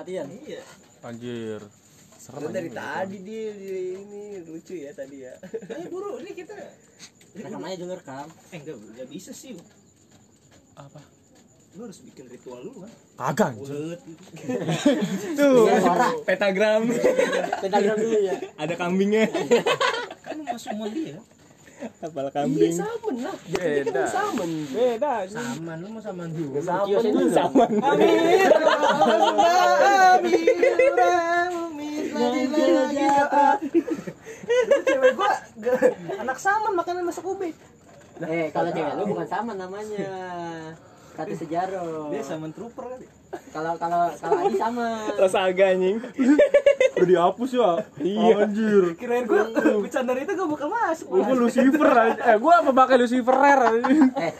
Latihan. Iya. Anjir. Serem dari tadi dia di- ini lucu ya tadi ya. Ayo buru, ini kita Rekam aja dulu rekam. Eh enggak, enggak bisa sih. Apa? Lu harus bikin ritual dulu kan. Kagak anjir. Ulet gitu. Tuh. Iya, suara. Pentagram. Pentagram dulu ya. Ada kambingnya. Kan masuk mall dia. Apal Iya kambing. samen lah. Beda. Samen. Beda. Saman, lu mau saman juga. Samen dulu. Sama. Cewek gua anak samen makanan masak ubi. Eh, kalau cewek lu bukan sama namanya. Kata sejarah. Dia saman trooper kali. Kalau kalau kalau Adi sama. Rasa agak anjing. Udah dihapus ya. Iya. Anjir. Kirain gua bercanda itu gua bakal masuk. Gua Lucifer aja. Eh, gua apa pakai Lucifer. Eh,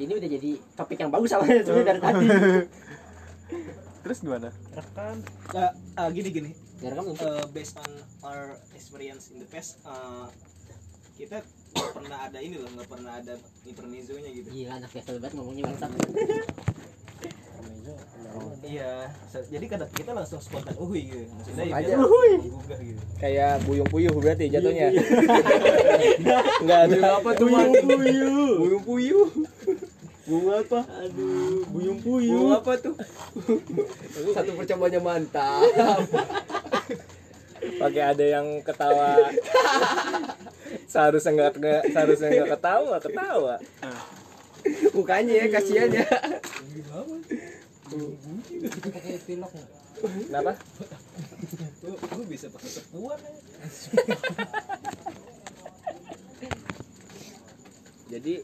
ini udah jadi topik yang bagus sama sebenarnya dari tadi. Terus gimana? Rekam. Ah, ah, gini gini. Ya rekam? Uh, based on our experience in the past, uh, kita nggak pernah ada ini loh, nggak pernah ada intermezzonya gitu. Gila anak level banget ngomongnya bangsat. Iya, so- jadi kadang kita langsung spontan uhui gitu. Maksudnya ya Aja. Uhui. gitu. Kayak buyung puyuh berarti jatuhnya. Enggak ada. apa tuh? Buyung puyuh. Buyung puyuh. Bunga apa? Aduh, buyung puyuh. Bunga apa tuh? Satu percobanya mantap. Pakai ada yang ketawa. seharusnya enggak seharusnya enggak ketawa, nggak ketawa. Mukanya ya kasihan ya. Pakai pilok. Kenapa? Gue bisa pakai sepuan. Jadi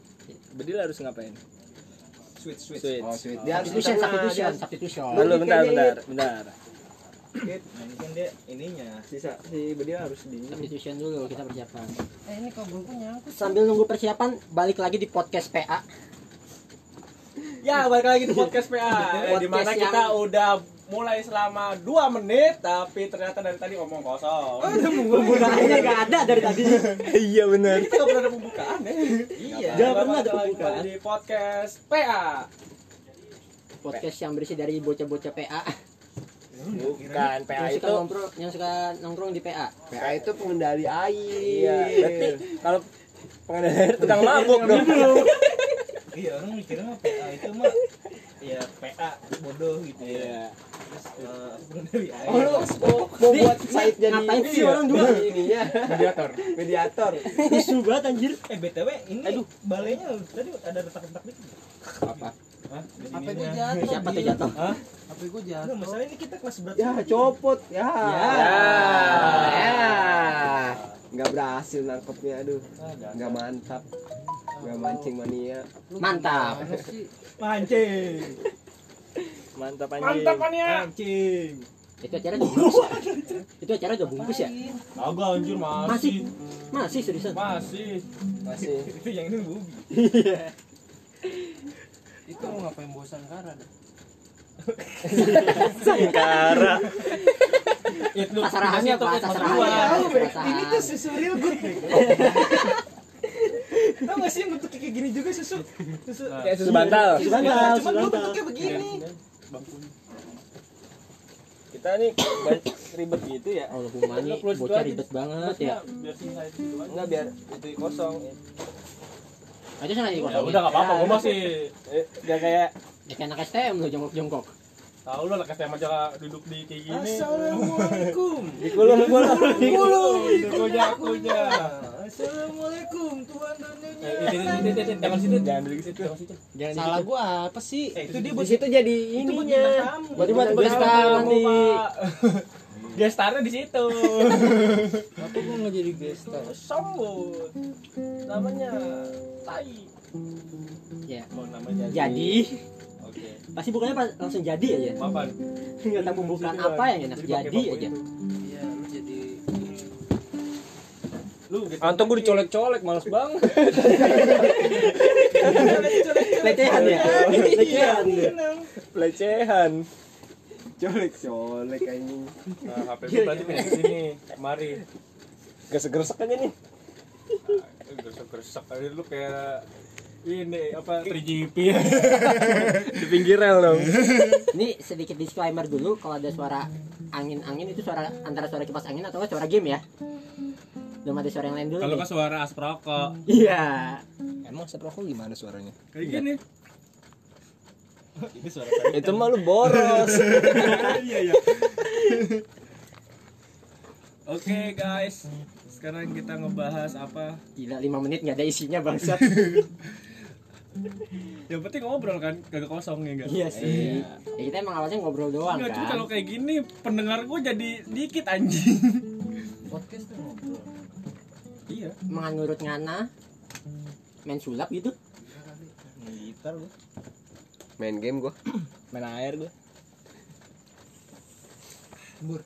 Bedil harus ngapain? Sweet sweet. Sweet. Oh, sweet. Dia harus Substitution, substitution, substitution. Dulu bentar, bentar, bentar. Nah, ini kan dia ininya. Sisa si Bedil harus di Substitution dulu kita persiapan. Eh ini kok gue nyangkut. Sambil nunggu persiapan, balik lagi di podcast PA. Ya, balik lagi di podcast PA. Podcast di mana yang- kita udah mulai selama 2 menit tapi ternyata dari tadi omong kosong. Pembukaannya nggak ada dari tadi. Iya benar. Kita nggak pernah ada pembukaan ya. Iya. Jangan pernah ada pembukaan. Di podcast PA. Podcast yang berisi dari bocah-bocah PA. Bukan PA Yang itu. suka nongkrong, yang suka nongkrong di PA. PA itu pengendali air. Iya, berarti kalau pengendali air tukang mabuk dong. Iya orang mikirnya mah PA itu mah ya PA bodoh gitu ya. Iya. Terus eh, apa dari air. Oh lu mau, buat site jadi ngapain sih iya, orang dua? ininya Mediator. mediator. Isu banget anjir. Eh BTW ini Aduh. balainya tadi ada retak-retak dikit. Apa? Hah? HP gue jatuh. Siapa tuh jatuh? Hah? HP gue Enggak, jatuh. masalah ini kita kelas berat. Ya copot ya. Ya. Ya. Nggak berhasil nangkepnya aduh. Nggak mantap. Nggak mancing mania. Mantap. Mancing. Mantap anjing. Mantap ya? Mancing. Itu acara udah bungkus ya? Itu acara udah bungkus ya? Agak anjir Masih. masih. Masih seriusan. Masih. Masih. Itu yang ini bugi. Itu mau ngapain bosan karena? Sangkara. Itu Pasar rahasia, tuh Pak, pasar kedua. rahasia. Tahu, Bre. Perasaan. ini tuh susu real good. Tahu gak sih bentuk kayak gini juga susu? Susu Kayak susu bantal. Susu bantal, Iya, Cuman lu bantal. bentuknya begini. Kita nih banyak ribet gitu ya. Oh, Bumani bocah ribet banget ya. Biar sisa itu dulu aja. Enggak biar itu kosong. Itu sana di Ya kosong. udah enggak apa-apa, gua masih Eh, Enggak kayak Ya kayak anak STM lu jongkok-jongkok. Tahu lah anak STM aja duduk di kayak gini. Assalamualaikum. dikulum kulum. Halo, Kunya kunya. Assalamualaikum Tuhan dan Eh, Nyonya. jangan situ. Jangan duduk situ. Jangan situ. Di Salah gua apa sih? Eh, itu dia Di buat situ jadi buat ininya. Berarti buat Bintang gestar tamu, nanti. Pak. Gestarnya di situ. Apa gua nggak jadi gestar? Sambut. Namanya Tai. Ya. Mau namanya Jadi. Pasti bukannya pas langsung jadi aja. Maafan. Enggak tahu pembukaan apa yang enak Jadi aja. Iya, lu jadi Lu gitu. Antum gue dicolek-colek males banget. Pelecehan ya? Pelecehan ya? Pelecehan. Colek colek anjing. Nah, HP gue berarti pindah ke sini. Mari. Gesek-gesek aja nih. Gresek-gresek aja lu kayak ini apa 3GP Di pinggir rel dong. Ini sedikit disclaimer dulu kalau ada suara angin-angin itu suara antara suara kipas angin atau suara game ya. Belum ada suara yang lain dulu. kalau kan suara asap rokok Iya. Emang set rokok gimana suaranya? kayak gini Ini suara Itu mah lu boros. iya iya oke guys sekarang kita ngebahas apa Gila 5 menit nggak ada isinya bangsat. yang penting ngobrol kan kagak kosong ya enggak iya sih. Ya, kita emang awalnya ngobrol doang Enggak, cuma kan. kalau kayak gini pendengar gue jadi dikit anjing Podcast tuh ngobrol. iya Menganurut ngana main sulap gitu. gitar lu. Main game gua. main air gue Bur.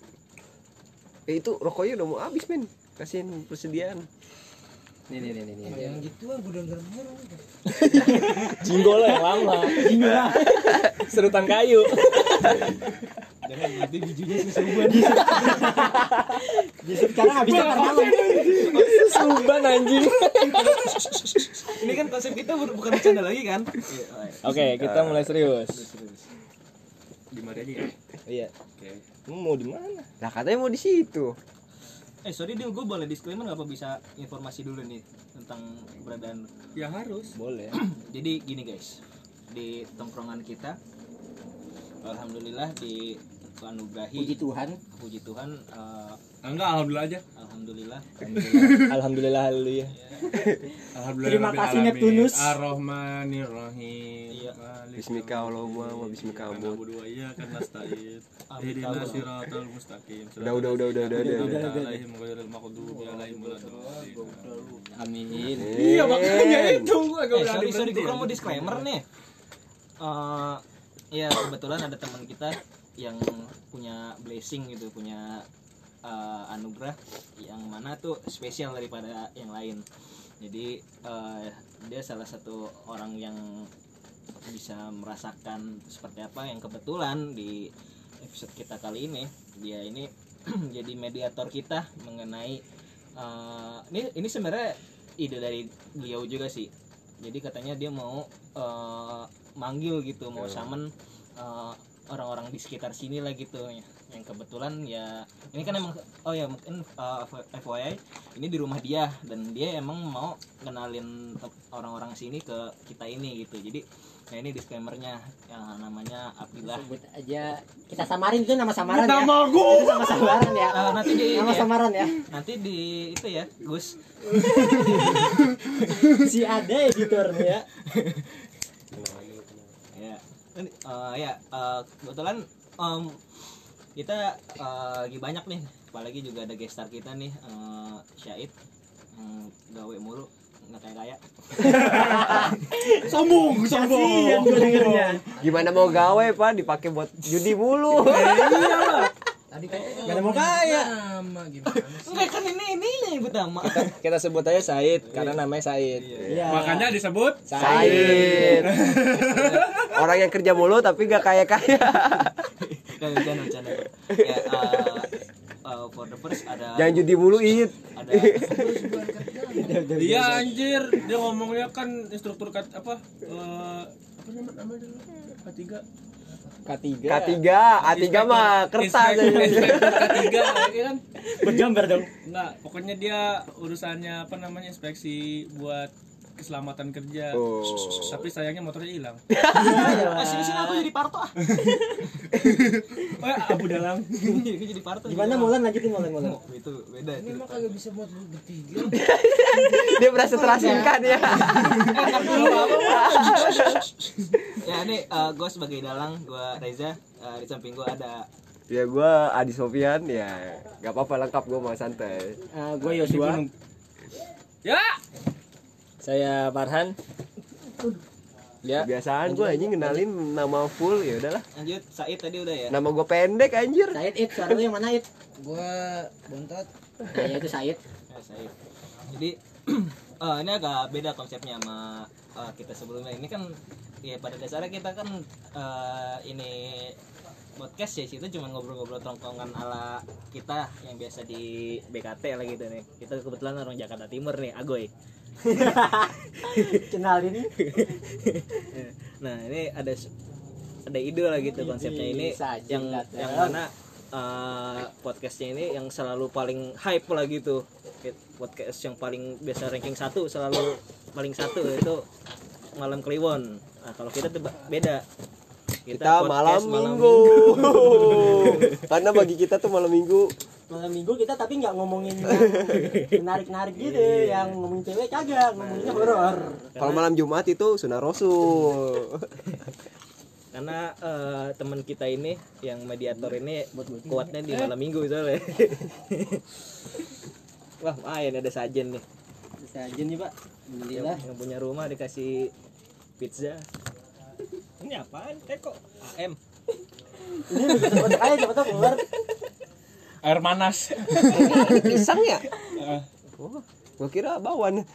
Eh itu rokoknya udah mau habis men. Kasihin persediaan. Nih nih nih nih. nih. Yang gituan gue denger murung. Jinggol yang lama. Serutan kayu. Jangan nanti bijunya susuban. Justru sekarang habisnya karena malam. Suban anjing. Ini kan konsep kita bu- bukan bercanda lagi kan? Oke, kita mulai serius. di mana aja ya Iya. oke mau di mana? Lah katanya mau di situ. Eh sorry Dil, gue boleh disclaimer nggak apa bisa informasi dulu nih tentang keberadaan ya harus. Boleh. Jadi gini guys, di tongkrongan kita, alhamdulillah di anugerahi Puji Tuhan. puji Tuhan, eh, enggak alhamdulillah aja alhamdulillah Alhamdulillah haleluya. alhamdulillah Terima kasih, alamin. Neptunus. Ar-Rahmanir-Rahim Iya. Bismika Allahumma wa bismika abud. iya kan nasta'in Amin. Ihdina siratal mustaqim Udah udah udah udah udah udah. udah. waladdallin Amin. Iya makanya itu gua agak Eh berani sorry sorry, gue ya. mau disclaimer nih. Eh ya kebetulan ada teman kita yang punya blessing gitu, punya eh, anugerah yang mana tuh spesial daripada yang lain. Jadi eh, dia salah satu orang yang bisa merasakan seperti apa yang kebetulan di episode kita kali ini. Dia ini jadi mediator kita mengenai eh, ini ini sebenarnya ide dari beliau juga sih. Jadi katanya dia mau eh, manggil gitu mau summon eh, orang-orang di sekitar sini lah gitu ya. yang kebetulan ya ini kan emang oh ya mungkin eh, FYI ini di rumah dia dan dia emang mau kenalin ke orang-orang sini ke kita ini gitu jadi nah ini disclaimernya yang namanya Abdillah Sebut aja kita samarin itu nama samaran ya. Nama gua. Itu nama samaran ya. Eh, nanti di Nama ya, samaran ya. nanti di itu ya Gus Si ada editornya ya. ya Ini, eh, kebetulan em, kita eh, lagi banyak nih apalagi juga ada guest star kita nih eh, Syahid Hmm, gawe mulu nggak kayak kaya Sombong, Kasihan sombong. Gimana mau gawe, Pak? Dipakai buat judi mulu. Tadi kan Gak ada mau kaya. Nama gimana sih? enggak kan ini ini yang nyebut nama Kita sebut aja Said karena namanya Said. Iya. Makanya disebut Said. Orang yang kerja mulu tapi gak kaya-kaya. Jangan bercanda bercanda ya eh, eh, for the first ada Jangan judi mulu, It. ada Iya anjir, dia ngomongnya kan instruktur kat apa? Eh apa nama namanya dulu? K3. K3. K3, A3 mah kertas aja. Inspektur K3 ya kan? Bergambar dong. Enggak, pokoknya dia urusannya apa namanya inspeksi buat keselamatan kerja. Oh. Tapi sayangnya motornya hilang. ah, sini sini aku jadi parto ah Oh, ya, Abu Dalang. Aku jadi parto Gimana Molan lanjutin Molan Molan. Oh, itu beda Ini mah kagak bisa buat lu bertiga. Dia berasa terasingkan ya. ya ini gue sebagai dalang gue Reza Eh, di samping gue ada Ya gua Adi Sofian ya. Gak apa-apa lengkap gua mah santai. Eh, gue Yosua. Ya. Saya Farhan. Ya. Biasaan gua anjing kenalin nama full ya udahlah. lanjut Said tadi udah ya Nama gua pendek anjir. Said It, suara lu yang mana It? Gua bontot. Nah, ya itu Said. ya, Said jadi eh, ini agak beda konsepnya sama eh, kita sebelumnya ini kan ya pada dasarnya kita kan eh, ini podcast ya situ cuma ngobrol-ngobrol tongkongan ala kita yang biasa di BKT lah gitu nih. Kita kebetulan orang Jakarta Timur nih Agoy. Kenalin. Nah ini ada ada ide lah gitu konsepnya. Ini yang datang. yang mana eh, podcastnya ini yang selalu paling hype lah gitu. Podcast yang paling biasa ranking satu selalu paling satu itu malam kliwon nah kalau kita tuh beda Kita malam minggu. Karena bagi kita tuh malam minggu Malam minggu kita tapi nggak ngomongin yang menarik-narik gitu, yang ngomongin cewek kagak, ngomonginnya horor. kalau malam Jumat itu sunah Rasul. karena eh, teman kita ini yang mediator ini kuatnya di malam minggu soalnya wah main ada sajen nih aja nih pak. yang, Alhamdulillah. yang punya rumah dikasih pizza ini apaan teko AM Ini coba aja keluar. Air panas. Pisang ya? Eh, Oh, gua kira bawan.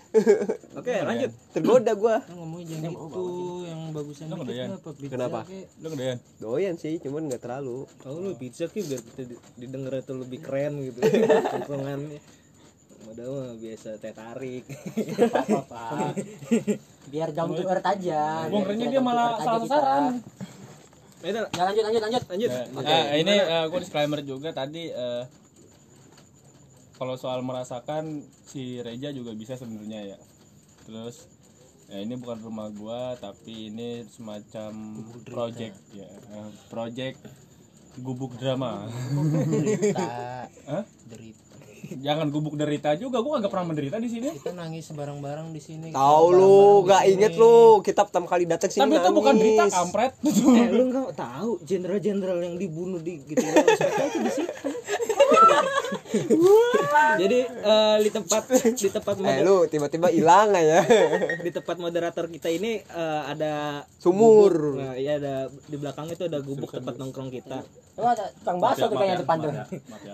oke lanjut Tergoda gua. Ngomongin jangan itu yang bagusan dikit pizza Kenapa? Lu kedoyan? Doyan sih, cuman nggak terlalu. oh lu pizza ki biar kita di- didengar itu lebih keren gitu tongkrongannya Padahal mah biasa teh tarik Apa-apa. Biar down to earth aja. Biar kita dia malah salah sasaran. Ayo, Ya lanjut lanjut lanjut. lanjut Nah, Oke, nah, ini gimana? gue disclaimer juga tadi eh, kalau soal merasakan si Reja juga bisa sebenarnya ya. Terus ya ini bukan rumah gua tapi ini semacam project ya, eh, project gubuk drama. derita Hah? derita Jangan gubuk derita juga, gua agak pernah menderita di sini. kita nangis bareng-bareng di sini. Tahu lu, gak inget lu. Kita pertama kali datang sini Tapi itu bukan derita kampret. eh lu nggak tahu jenderal-jenderal yang dibunuh di gitu itu di situ jadi eh, di tempat di tempat Eh lu tiba-tiba hilang aja. di tempat moderator kita ini eh, ada Sumur. gubuk. nah iya ada di belakang itu ada gubuk tempat nongkrong kita Oh ada tukang bakso tuh kayaknya depan tuh. Ya.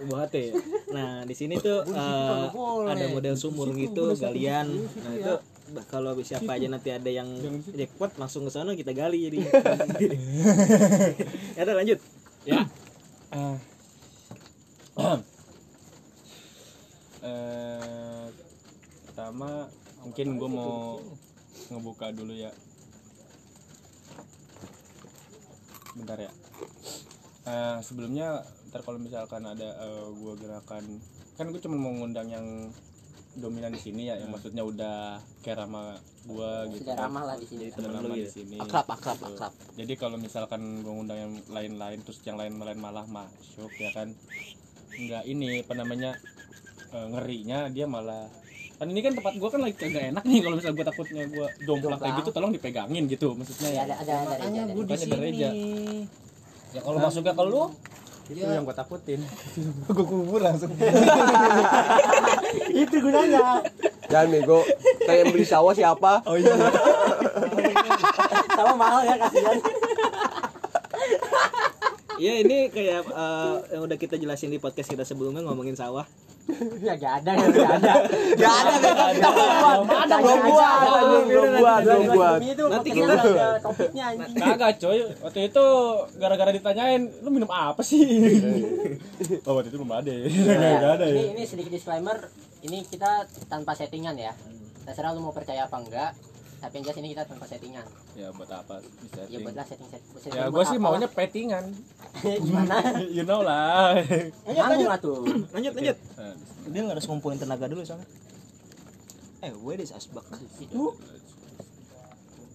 buat ya nah di sini tuh eh, ada model sumur gitu galian nah itu kalau siapa aja nanti ada yang jackpot langsung ke sana kita gali jadi ya lanjut Ya. Eh, pertama mungkin gue mau ngebuka dulu ya. Bentar ya. Eh, sebelumnya ntar kalau misalkan ada eh, gue gerakan kan gue cuma mau ngundang yang dominan di sini ya, yang maksudnya udah kayak sama gue gitu. Sudah kan. ramah lah di sini. Udah lama di sini. Akrab, akrab, Gitu. akrab. Jadi kalau misalkan gue ngundang yang lain-lain terus yang lain-lain malah masuk ya kan nggak ini apa namanya eh, ngerinya dia malah kan ini kan tempat gue kan lagi kagak enak nih kalau misalnya gue takutnya gue jomplang kayak gitu tolong dipegangin gitu maksudnya Ya ada ada ada makanya ada. gue di sini ya kalau masuknya ke lu itu Ya. yang gue takutin gue kubur langsung Itu gunanya. Jangan bego. Kayak beli sawah siapa? oh iya Sama mahal ya kasihan. Iya ini kayak eh, yang udah kita jelasin di podcast kita sebelumnya ngomongin sawah. Ya gak ada gak ada. Gak ada bego. Kita belum buat. Belum buat. Belum buat. Nanti nanti kita- ada topiknya anjing. kagak coy waktu itu gara-gara ditanyain lu minum apa sih oh waktu itu belum ada ya nggak ada ya Ini ini sedikit disclaimer. Ini kita tanpa settingan ya. Terserah lu mau percaya apa enggak. Tapi yang jelas ini kita tanpa settingan. ya buat apa bisa Ya buatlah setting setting. ya gue sih maunya pettingan gimana? you know lah Nyambung lah tuh. Lanjut lanjut. Nah, Dia nggak harus ngumpulin tenaga dulu soalnya. Eh, gue di asbak. Itu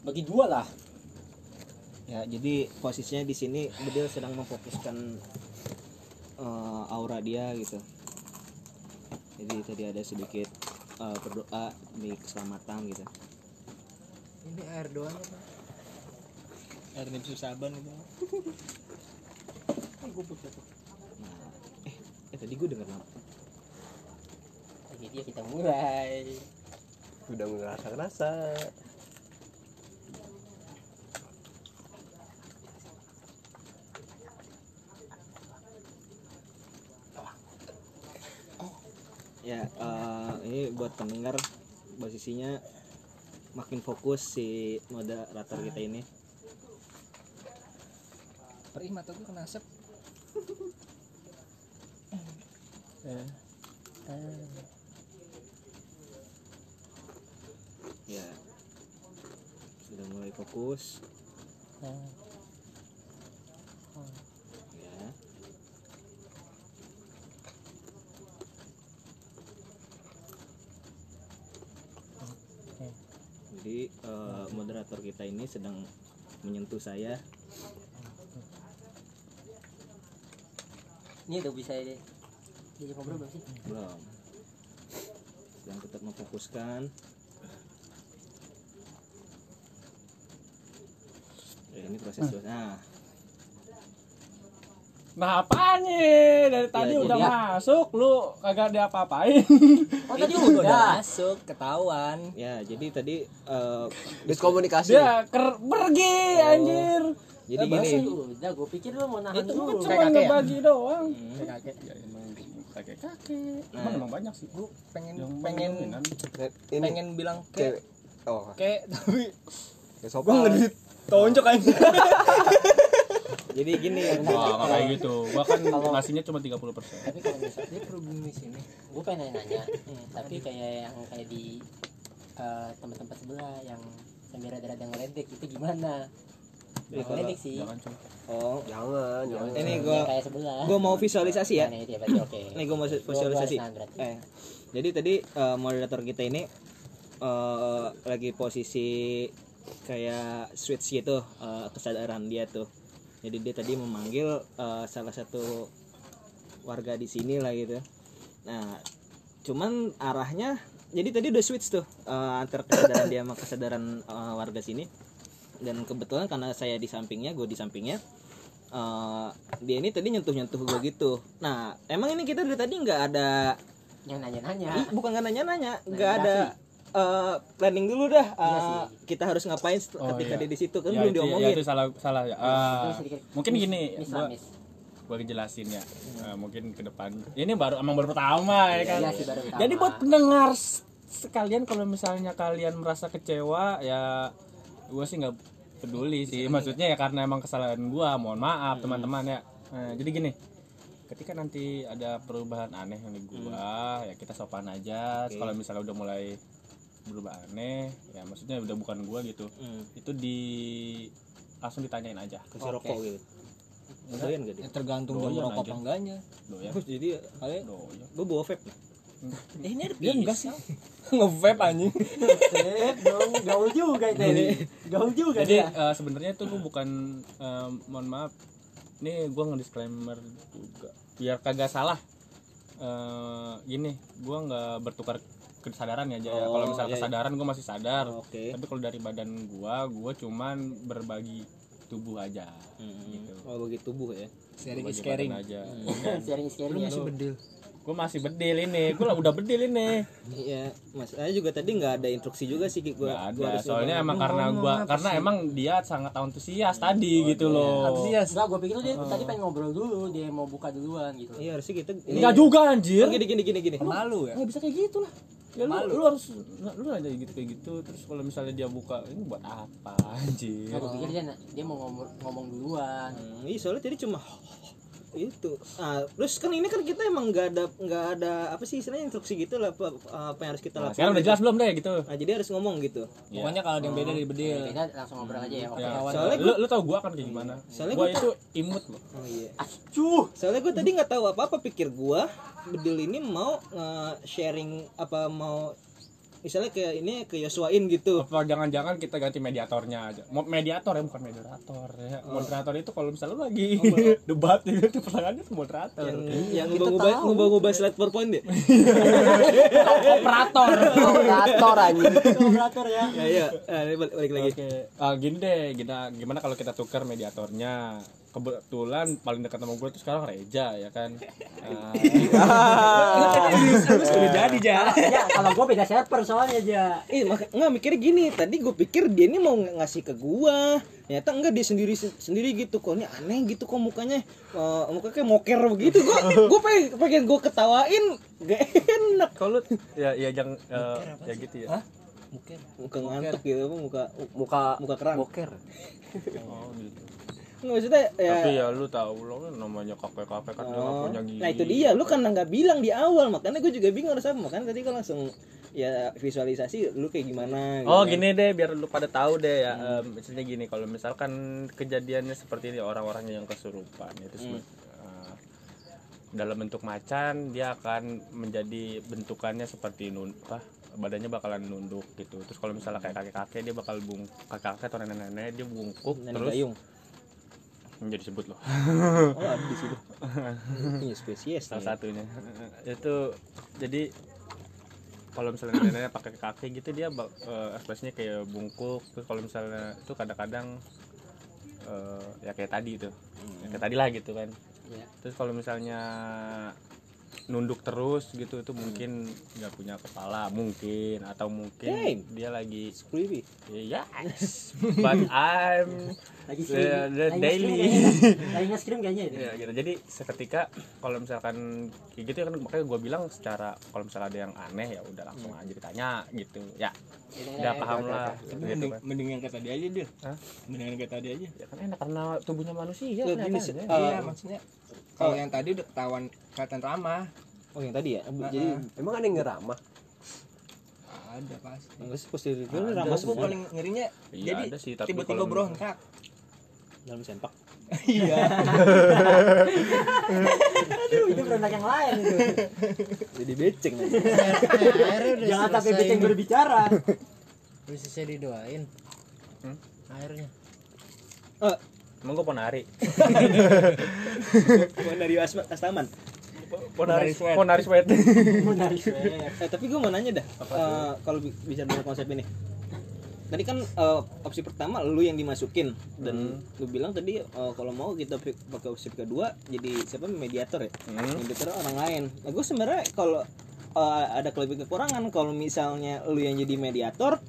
bagi dua lah. Ya, jadi posisinya di sini Bedil sedang memfokuskan eh, aura dia gitu. Jadi tadi ada sedikit eh, berdoa demi keselamatan gitu. Ini air doang apa Air nipsu saban gitu. Nah, eh, eh tadi gue denger nama. Jadi dia kita mulai. Udah ngerasa-ngerasa. Ya, eh, ini buat pendengar posisinya makin fokus si moderator kita ini. perih mata gue kena asap. Ya. Sudah mulai fokus. Ya jadi eh, moderator kita ini sedang menyentuh saya. Ini udah bisa. Jadi ngobrol belum sih? belum. Sedang tetap memfokuskan. Ya, ini proses nah Nah apaan nih? Dari tadi Ya, udah ya. masuk, lu kagak diapa-apain. Oh tadi udah udah. masuk ketahuan ya jadi tadi eh, Diskomunikasi. Dia ker pergi anjir. jadi Eh, gini Udah, gue pikir lu mau nahan Itu dulu. kan Cuma kakek ya? ngebagi doang. Hmm. kakek Ya emang kakek-kakek. Nah. Emang emang banyak sih. gue pengen Yang pengen. Ini pengen bilang ke Oh, ke tapi ya sopan. tonjok aja jadi gini ya Wah, nggak kayak gitu. Gua kan ngasihnya cuma 30%. Tapi kalau misalnya dia di sini gue pengen nanya, tapi kayak yang kayak di eh, tempat-tempat sebelah yang sambil rada-rada ngeledek itu gimana? Ngeledek sih. Jangan oh Jangan, jangan. ini Yang gua kayak sebelah. gua mau visualisasi ya Nah, itu ya berarti oke. ini gua mau Gua- gua visualisasi nahan berarti. eh jadi tadi eh, moderator kita ini eh, lagi posisi kayak switch gitu eh, kesadaran dia tuh jadi dia tadi memanggil eh, salah satu warga di sini lah gitu. Nah cuman arahnya jadi tadi udah switch tuh eh, antara kesadaran dia sama kesadaran eh, warga sini. Dan kebetulan karena saya di sampingnya gue di sampingnya eh, dia ini tadi nyentuh nyentuh gue gitu. Nah emang ini kita dari tadi nggak ada Yang nanya-nanya. Ih, bukan nggak nanya-nanya, Nah, nggak ada eh, planning dulu dah. Iya sih. kita harus ngapain Oh, ketika iya. dia di situ kan Ya, belum itu, ya, diomongin. itu salah salah ya. Sedikit mungkin mis- gini, mis gua, lah, mis. gua jelasin ya. Eh, mungkin ke depan. Ini baru emang baru pertama ya kan. Iya sih baru pertama. Jadi buat pendengar sekalian kalau misalnya kalian merasa kecewa ya gue sih nggak peduli sih maksudnya ya karena emang kesalahan gua mohon maaf teman-teman ya Nah, jadi gini ketika nanti ada perubahan aneh di gua ya kita sopan aja Oke. kalau misalnya udah mulai berubah aneh ya maksudnya udah bukan gua gitu. Hmm, itu di langsung ditanyain aja kasih rokok gitu. Doyan gak dia? ya, tergantung jam Doyan rokok aja. apa enggaknya. Doyan. Jadi kali doyan. Gue bawa vape. eh ini ada dia enggak sih. Nge-vape anjing. Dong, gaul juga itu. Gaul juga jadi eh, sebenarnya itu gua bukan eh, mohon maaf. Ini gua nge-disclaimer juga. Biar kagak salah. Eh gini gua nggak bertukar kesadaran ya Jaya. Oh, kalau misalnya iya, iya. kesadaran gua masih sadar Oke. tapi kalau dari badan gua gua cuman berbagi tubuh aja Hmm, gitu. Oh bagi tubuh ya. sharing is caring aja Sharing sharing ya. bedil gua masih bedil ini gua udah bedil ini Iya, Mas. Saya juga tadi nggak ada instruksi juga sih gue. Nggak ada soalnya emang karena gua karena emang dia sangat antusias tadi gitu loh Enggak, gue pikir dia tadi pengen ngobrol dulu, dia mau buka duluan gitu. Iya harusnya kita. Enggak juga anjir Oh, gini gini gini gini. malu ya nggak bisa kayak gitu lah ya lu, lu harus lu aja gitu kayak gitu. Terus kalau misalnya dia buka ini buat apa anjir? Gue pikir dia dia mau ngomong, ngomong duluan. Hmm, iya soalnya tadi cuma itu. Nah, terus kan ini kan kita emang nggak ada nggak ada apa sih istilahnya instruksi gitu lah apa, apa yang harus kita nah, lakukan. sekarang udah jelas belum deh gitu Nah, jadi harus ngomong gitu. pokoknya kalau ada yang beda dari bedil Beda langsung ngobrol aja ya. Oke. ya, Soalnya lu, lu tau gua kan kayak gimana Soalnya gua gua itu imut loh Oh iya. Acuh. Soalnya gue tadi nggak tahu apa-apa pikir gua Bedil ini mau nge-sharing apa mau misalnya ke ini ke Yosuain gitu. apa jangan-jangan kita ganti mediatornya aja mediator ya bukan moderator ya moderator itu kalau misalnya lu lagi debat ya itu pasangannya tuh moderator Yang yang ngubah-ngubah ngubah-ngubah slide PowerPoint ya. operator Operator anjing. Operator ya. ya iya. Nah, ini balik, balik lagi. Oke, Ah, gini deh, gimana, gimana kalau kita tukar mediatornya? Kebetulan paling dekat sama gue tuh sekarang Reja ya kan. Ah, udah jadi ja Ya, kalau gue beda server soalnya aja. Eh, mak nggak mikirnya gini. Tadi gue pikir dia ini mau ng- ngasih ke gua. Ternyata enggak dia sendiri sendiri gitu. Kok ini aneh gitu kok mukanya. Eh, mukanya kayak moker begitu. Gua gua pengen pengen gua ketawain gak enak. kalau ya ya jangan eh, ya gitu ya. mungkin Muka ngantuk gitu muka Muka muka keran. boker. Oh, gitu. Nggak maksudnya ya Tapi ya lu tahu lo kan namanya kakek-kakek kan dia nggak Oh, punya gigi. nah itu dia, lu kan nggak bilang di awal, makanya gue juga bingung harus apa, makanya tadi gue langsung ya visualisasi lu kayak gimana gitu Oh gini deh biar lu pada tahu deh ya em, misalnya gini kalau misalkan kejadiannya seperti ini orang-orangnya yang kesurupan itu sebe- eh, dalam bentuk macan dia akan menjadi bentukannya seperti nun apa badannya bakalan nunduk gitu. Terus kalau misalnya kayak kakek kakek dia bakal bung kakek kakek atau nenek nenek dia bungkuk Nenek terus gayung menjadi sebut loh. Oh ada di situ ini spesies salah nih. satunya. Itu jadi kalau misalnya neneknya pakai kaki gitu dia eh, ekspresinya kayak bungkuk. Terus kalau misalnya itu kadang-kadang eh, ya kayak tadi itu ya kayak tadi lah gitu kan. Iya. terus kalau misalnya nunduk terus gitu itu mungkin nggak punya kepala mungkin atau mungkin Damn. dia lagi creepy yes but I'm lagi the, the lagi daily lagi nge-scream kayaknya itu Ya, gitu. Jadi seketika kalau misalkan kayak gitu ya kan makanya gue bilang secara kalau misalnya ada yang aneh ya udah langsung aja ditanya gitu. Ya, udah paham lah. Tapi Gitu mending, kan. mending yang kayak tadi aja dia. Hah? Mending yang kayak tadi aja. Ya kan enak karena tubuhnya manusia Tuh, gini ya. eh, iya maksudnya kalau yang tadi udah ketahuan kelihatan ramah. Oh yang tadi ya? Jadi Emang ada yang ngeramah? ada pasti. Enggak sih posisi itu Ada, ramah semua. paling ngerinya Iya, jadi ada sih, tapi tiba-tiba kalau- berontak. Dalam sempak iya. Aduh, itu berontak yang lain itu. Jadi beceng jangan sampai beceng berbicara. Udah selesai didoain. Hmm? airnya Emang gue ponari. bukan dari asma kastaman Ponari sweat. Ponari sweat. menarik eh tapi gue mau nanya dah Eh, kalau bi- bisa dengan konsep ini. Tadi kan eh, opsi pertama lu yang dimasukin. Dan lu bilang tadi eh, kalau mau kita pakai opsi kedua jadi siapa? Mediator ya? Hmm. mediator orang lain. Nah gue sebenarnya kalau eh, ada kelebihan kekurangan kalau misalnya lu yang jadi mediator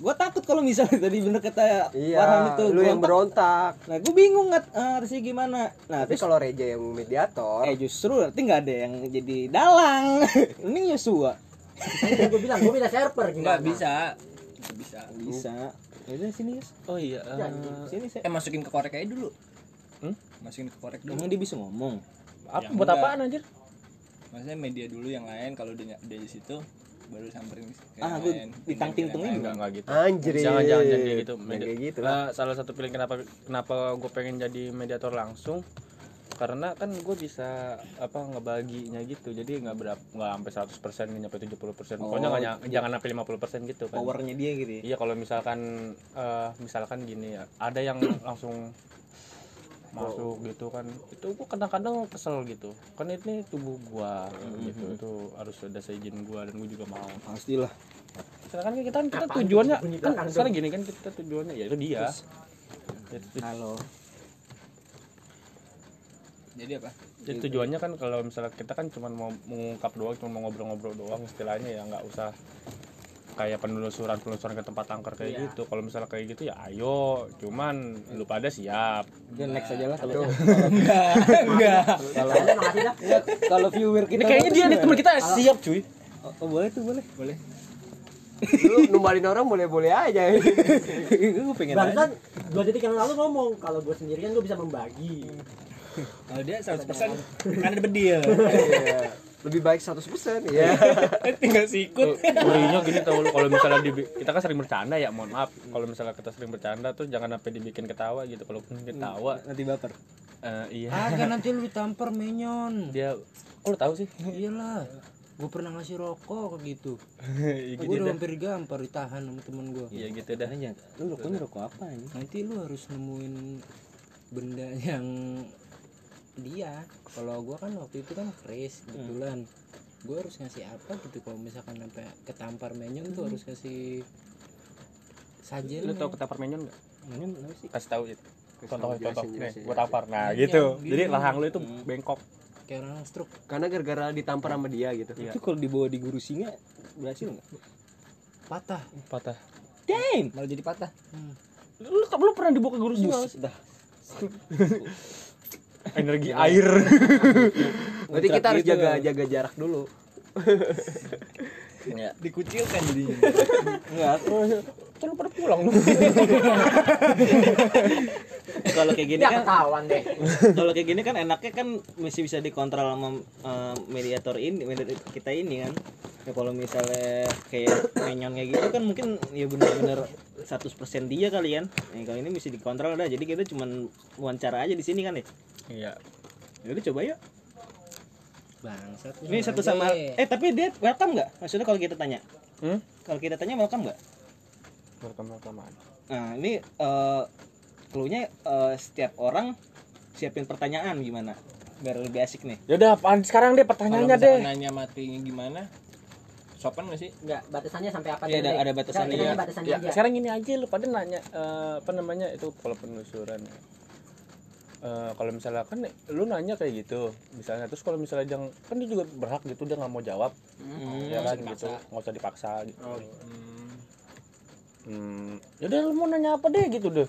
gue takut kalau misalnya tadi bener kata Iya, itu lu yang berontak. nah gue bingung nggak eh, harusnya gimana. Nah Tapi kalau Reja yang mediator, eh justru berarti nggak ada yang jadi dalang. Ini Yosua. Gue bilang gue pindah server gimana? Nggak bisa. Nggak bisa. Bisa. Ya udah sini Yos. Oh iya. eh, sini saya eh masukin ke korek aja dulu. Hmm? masukin ke korek dulu. Emang dia bisa ngomong? Apa Ya, buat enggak. apaan anjir? maksudnya media dulu yang lain kalau udah udah di situ baru samperin Ah, Pindah Enggak ke yang enggak gitu. anjir. Jangan jangan kayak gitu. Kayak gitu lah. Nah, salah satu pilihan kenapa kenapa gue pengen jadi mediator langsung? Karena kan gue bisa apa ngebaginya gitu. Jadi nggak berapa nggak sampai 100% nggak nyampe 70% pokoknya Oh, nggak ny- jangan sampai 50% gitu kan. Powernya dia gitu ya? Iya kalau misalkan eh, misalkan gini ya. Ada yang langsung masuk gitu kan. Itu gua kadang-kadang kesel gitu. Kan ini tubuh gua gitu. Itu harus ada seizin gua dan gua juga mau. Pastilah. Sekarang kan kita kan kita tujuannya kan sekarang gini kan kita tujuannya ya itu dia. Ya, tu- halo. Jadi apa? Jadi tujuannya kan kalau misalnya kita kan cuma mau mengungkap doang, cuma mau ngobrol-ngobrol doang istilahnya ya nggak usah kayak penelusuran penelusuran ke tempat angker kayak Iya. gitu. Kalau misalnya kayak gitu ya ayo, cuman lu pada siap. udah next aja lah kalau enggak enggak kalau Ada makasih dah. ya, kalau viewer kita Ini kayaknya dia nih teman kita siap cuy. oh, oh, boleh tuh boleh boleh Lu numbalin orang boleh-boleh aja. gue pengen aja Barusan dua detik yang lalu ngomong kalau gue sendirian gue bisa membagi. kalau dia 100% kan ada bedil Iya. Lebih baik 100%. Iya. tinggal sikut Ngerinya gini tau lu kalau misalnya di, kita kan sering bercanda ya, mohon maaf. Kalau misalnya kita sering bercanda tuh jangan sampai dibikin ketawa gitu. Kalau ketawa nanti baper eh, iya agak nanti lu ditampar menyon dia kok lu tahu sih? iyalah gue pernah ngasih rokok kayak gitu Iya gue gitu udah dah. hampir gampar ditahan sama temen gue Iya gitu dah. lu rokoknya rokok apa ini nanti lu harus nemuin benda yang dia kalau gua kan waktu itu kan fresh kebetulan gue harus ngasih apa gitu kalau misalkan sampai ketampar menyon tuh harus kasih sajen Lu tahu ketapar menyon enggak? ini apa sih Kasih tahu itu. Contoh contoh. Nih, jelasin. tampar. Nah, Ini gitu. yang Jadi gini. rahang lu itu bengkok. kayak orang stroke Karena gara-gara ditampar sama dia gitu. Iya. itu kalau dibawa di guru singa berhasil nggak patah Patah. damn malah jadi patah Hmm. Lu lu pernah dibawa ke guru sih? Bus, dah Energi air. Berarti kita harus gitu. jaga jaga jarak dulu. Ya. dikucilkan jadinya Enggak, Kan lu pada pulang lu. kalau kayak gini kan ketahuan deh. kalau kayak gini kan enaknya kan masih bisa dikontrol sama eh, mediator ini mediator kita ini kan ya kalau misalnya kayak menyon kayak gitu kan mungkin ya benar-benar 100% dia kali kan nah, kalau ini mesti dikontrol dah jadi kita cuman wawancara aja di sini kan ya Iya. jadi coba yuk Bangsat. ini satu sama eh tapi dia welcome nggak maksudnya kalau kita tanya Hmm? kalau kita tanya welcome nggak Rekam-rekaman. nah ini eh clue-nya eh, setiap orang siapin pertanyaan gimana biar lebih asik nih Ya udah, apaan sekarang deh pertanyaannya deh. nanya matinya gimana sopan gak sih Enggak, batasannya sampai apa Iya, ada- ada batasannya, nanya batasannya Ya, aja. sekarang gini aja lu pada nanya eh, apa namanya itu kalau penelusuran. Eh, kalau misalnya kan lu nanya kayak gitu misalnya. Terus kalau misalnya dia kan dia juga berhak gitu dia nggak mau jawab. Hmm. ya kan gitu. nggak usah dipaksa gitu. Hmm. ya udah lu mau nanya apa deh gitu deh.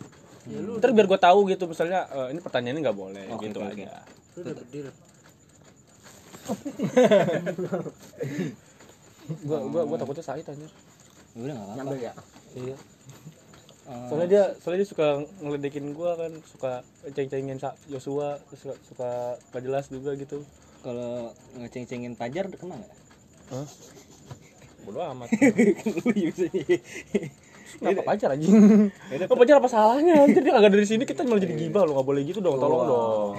Ntar biar gue tahu gitu. Misalnya eh, ini pertanyaannya nggak boleh Oke, gitu oke, oke. aja Lu udah gede lu. gua gua gua takutnya sakit aja udah nggak apa-apa. Ya. iya Eh, soalnya dia soalnya dia suka ngeledekin gua kan suka ceng-cengin Sa- Joshua suka suka gak jelas juga gitu. Kalau ngeceng-cengin pajar kena nggak bodo amat. Lu biasanya. kenapa pacar anjing? Apa pacar apa salahnya? Anjir dia kagak dari sini kita malah jadi gibah lo nggak boleh gitu dong tolong dong.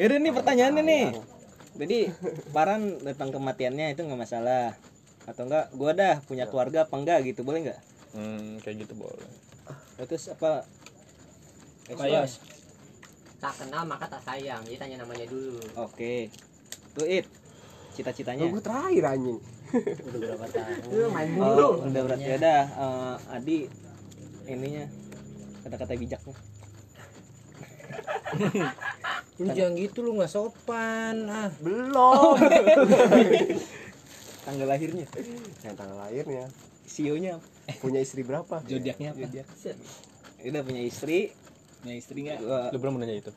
Ya udah nih pertanyaannya nih. Jadi Paran tentang kematiannya itu nggak masalah. Atau enggak gua dah punya keluarga apa enggak gitu boleh nggak hmm, kayak gitu boleh terus apa kayak Tak kenal maka tak sayang. Jadi tanya namanya dulu. oke tuh it cita-citanya Gue terakhir anjing. Udah berapa tahun? Lu main oh, dulu. udah berarti ya dah eh, Adi ininya kata-kata bijaknya Lu jangan gitu lu nggak sopan ah. Belum. tanggal lahirnya Yang tanggal lahirnya. sionya Punya istri berapa? zodiaknya apa? Zodiak. udah punya istri. Punya istri nggak? Gua lu belum menanya itu?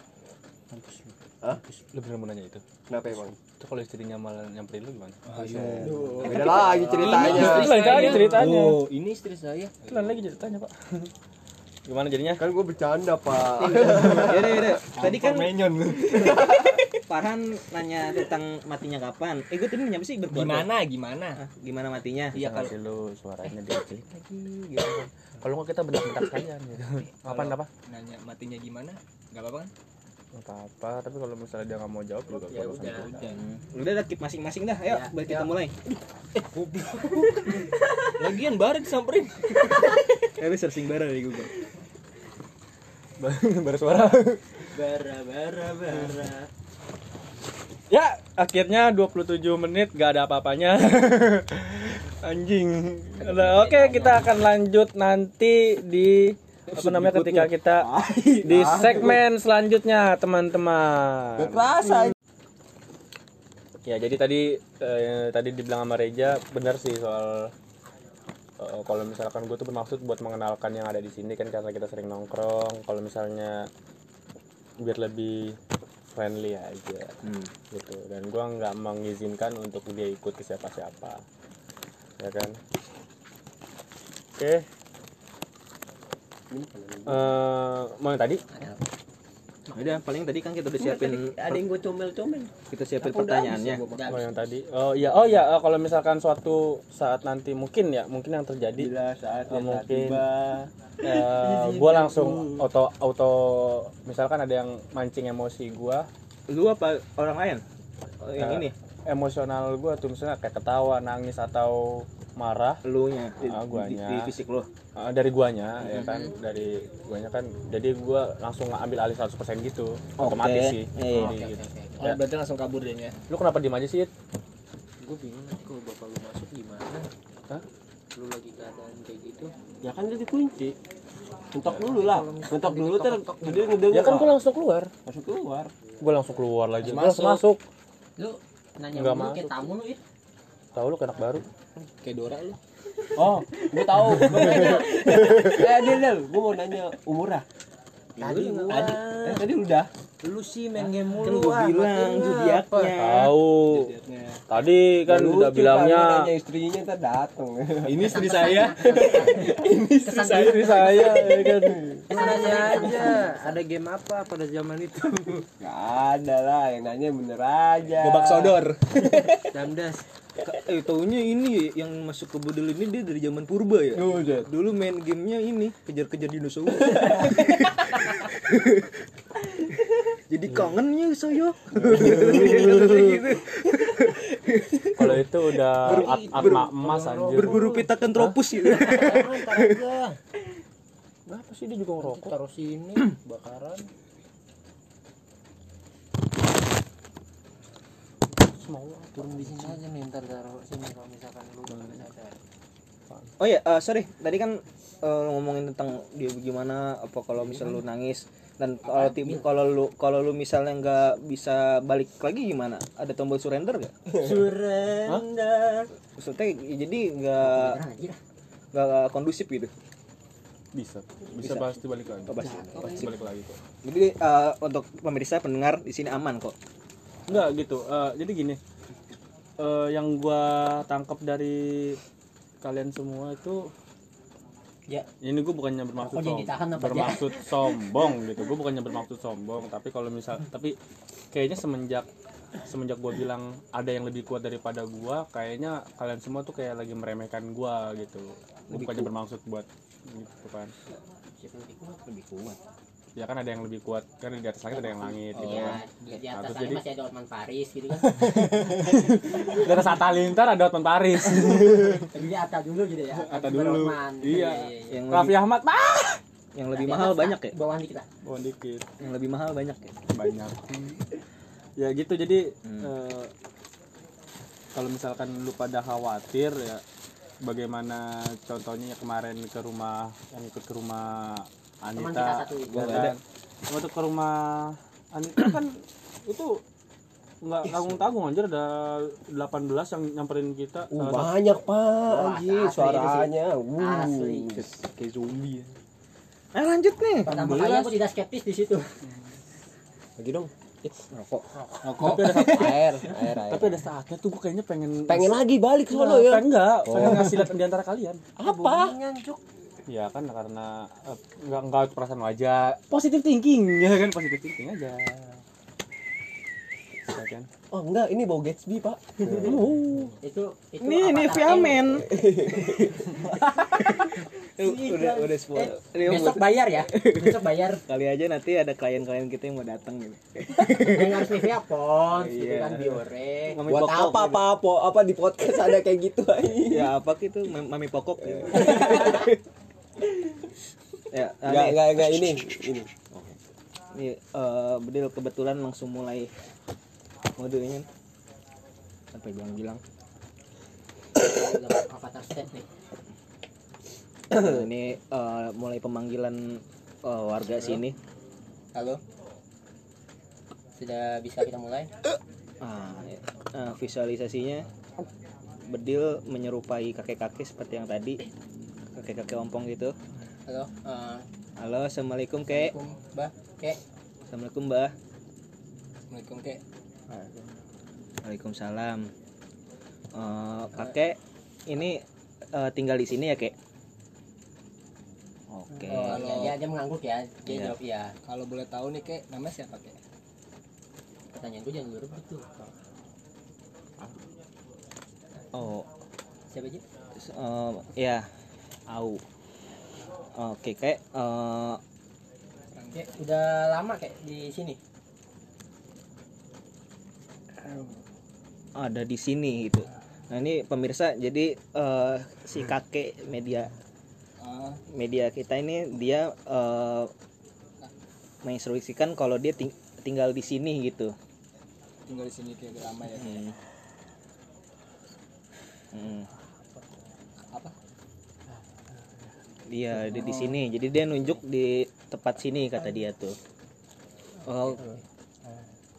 Hah? lu. Belum menanya itu? Kenapa emang? itu kalau istrinya malah nyamperin lu gimana? Beda lagi ceritanya. Itu lain lagi ceritanya. Oh ini istri saya. Itu lain lagi ceritanya pak. Gimana jadinya? Kan gue bercanda, Pak. Yaudah, yaudah. tadi kan menyon Farhan nanya tentang matinya kapan. Eh gue tadi nanya apa sih? Berkeluarga. Gimana gimana? Ah, gimana matinya? Iya kalau lu suaranya dikecilin lagi gitu. Kalau nggak kita bentak-bentak kalian gitu. Apaan apa nanya matinya gimana nggak apa-apa kan? Nggak apa-apa tapi kalau misalnya dia nggak mau jawab juga Ya udah. udah Hmm. udah dah keep masing-masing dah. Ayo Ya, baik kita ya. mulai. Lagian baru disamperin. Lu searching bareng dari Google. Baru suara. Bara bara bara. Ya akhirnya 27 menit gak ada apa-apanya. Anjing. Udah, oke kita akan lanjut nanti di apa namanya ketika kita di segmen selanjutnya teman-teman. Ya jadi tadi eh, tadi dibilang sama Reja benar sih soal eh, kalau misalkan gue tuh bermaksud buat mengenalkan yang ada di sini kan karena kita sering nongkrong. Kalau misalnya biar lebih friendly aja gitu. Dan gua nggak mengizinkan untuk dia ikut ke siapa-siapa ya kan? Oke. Eh, mau yang tadi udah paling tadi kan kita udah siapin Ada yang gue comel-comel. kita siapin pertanyaannya Oh yang tadi. Oh iya, oh iya. Eh, kalau misalkan suatu saat nanti mungkin ya, mungkin yang terjadi. Bila saat eh, mungkin eh, gua langsung auto auto misalkan ada yang mancing emosi gua, lu apa orang lain? Oh, yang Eh, ini? emosional gua tuh misalnya kayak ketawa, nangis atau marah. Lu nya di, Ah, di, di fisik lu eh, dari guanya ya kan, dari guanya kan. Jadi gua langsung ngambil alih 100% gitu. Otomatis sih. Iya. Jadi gitu. oh, berarti langsung kabur deh ya Lu kenapa diem aja sih? Gue bingung nanti kalau bapak lu masuk gimana? Hah? Lu lagi keadaan kayak gitu. Ya kan dia dikunci. Mentok dulu lah. Mentok dulu ter jadi ngedenger. Ya kan gua langsung keluar. masuk keluar. Gua langsung keluar lagi. Gua Masuk. langsung masuk. Lu nanya Nggak mulu kayak tamu lu it. Tahu lu kayak anak baru. kayak Dora lu Oh, gue tahu. Gue nanya. Eh, Dil, Dil, gue mau nanya umurnya. Tadi gua Eh, tadi udah. Lu sih main game kan mulu gue ah, bilang zodiaknya Tahu. Tadi kan Lucu udah bilangnya kan, istrinya ntar dateng. Ini istri saya. Kesan istri saya ya kan. Lu nanya aja ada game apa pada zaman itu? Gak ada lah yang nanya bener aja. Gobak sodor. Damdas. Eh taunya ini yang masuk ke budel ini dia dari zaman purba ya? Dulu main gamenya ini kejar-kejar dinosaurus jadi kangennya saya. Kalau itu udah at atma emas anjir. berburu pitakan tropus gitu Ntar aja. Kenapa sih dia juga ngerokok? taruh sini bakaran. Turun di sini aja nih ntar taruh sini kalau misalkan lu nggak sadar. Oh ya eh, sorry. Tadi kan eh, ngomongin tentang dia gimana apa kalau misal lu nangis dan kalau tim kalau lu kalau lu misalnya nggak bisa balik lagi gimana ada tombol surrender gak surrender maksudnya ya jadi nggak nggak kondusif gitu Bisa. Bisa Bisa. pasti balik lagi. Oh, pasti. Pasti balik lagi kok. jadi eh, untuk pemirsa pendengar di sini aman kok Enggak gitu. Eh, jadi gini. Eh, yang gua tangkap dari kalian semua itu Ya. ini gue bukannya bermaksud som- bermaksud sombong gitu. Gue bukannya bermaksud sombong tapi kalau misal tapi kayaknya semenjak semenjak gue bilang ada yang lebih kuat daripada gua kayaknya kalian semua tuh kayak lagi meremehkan gua gitu. Gua bukannya bermaksud buat gitu kan. Siapa lebih kuat? Lebih kuat ya kan ada yang lebih kuat kan di atas langit ada yang langit gitu Iya, kan. di, Nah, atas terus sana jadi- masih ada Otman Paris gitu kan. Di atas Atta Lintar ada Otman Paris Jadi Atta dulu gitu ya. Atta dulu. Otman. Iya. yang Raffi lebih, Ahmad ah yang lebih mahal atas, banyak ya? Bawahan dikit lah. Oh dikit. Yang lebih mahal banyak ya? Banyak. Ya gitu jadi Hmm. eh, kalau misalkan lu pada khawatir ya bagaimana contohnya kemarin ke rumah yang ikut ke rumah Teman kita Anita satu itu ya kan? waktu ke rumah Anita kan itu nggak tanggung tanggung anjir ada 18 yang nyamperin kita Uh, salah satu- banyak pak Wah, anjir asli suaranya. Asli. Uh. kayak zombie ya eh lanjut nih Pertama kali aku tidak skeptis di situ Lagi dong. rokok tapi ada satu Air, air, air. tapi ada saatnya tuh gue kayaknya pengen Pengen lagi balik ke sono Enggak, ya. pengen enggak pengen ngasih lihat di antara kalian Apa? Ya kan karena eh, nggak nggak perasaan wajah positif thinking ya kan positif thinking aja. Ya kan? Oh enggak, ini bau Gatsby pak. itu itu Nih, nih Avatar Via M. Men. udah udah semua. Ini besok bayar ya besok bayar kali aja nanti ada klien-klien kita yang mau datang gitu. yang harus Nivea Pons gitu Iya. kan Biore Mami Buat pokok, apa apa apa apa di podcast ada kayak gitu aja. Ya apa gitu mam- mami pokok gitu. Ya, nah, enggak enggak ini. Ini. nih eh, Bedil kebetulan langsung mulai modenya apa yang bilang Avatar step nih. Ini eh, mulai pemanggilan eh, warga sini. Halo? Sudah bisa kita mulai? Ah, ya. Nah, visualisasinya Bedil menyerupai kakek-kakek seperti yang tadi kakek-kakek ompong gitu. Halo eh, halo assalamualaikum kek. Assalamualaikum, Mbak. Kek. Assalamualaikum mbah Assalamualaikum Kek. Waalaikumsalam. Eh, kakek ini eh, tinggal di sini ya kek? Oke. Oh iya dia, dia mengangguk ya dia Iya. jawab iya. Kalau boleh tahu nih kek, namanya siapa kek? pertanyaan gue jangan lupa gitu oh. Siapa aja? Eh, ya au oke kek eh, Kek udah lama Kek di sini ada di sini gitu nah ini pemirsa jadi eh, si kakek media Ah, media kita ini dia eh, menginstruksikan kalau dia ting- tinggal di sini gitu tinggal di sini kayak lama ya. Hmm. Hmm. Apa? Dia ada di sini. Jadi dia nunjuk di tempat sini kata dia tuh. Oh.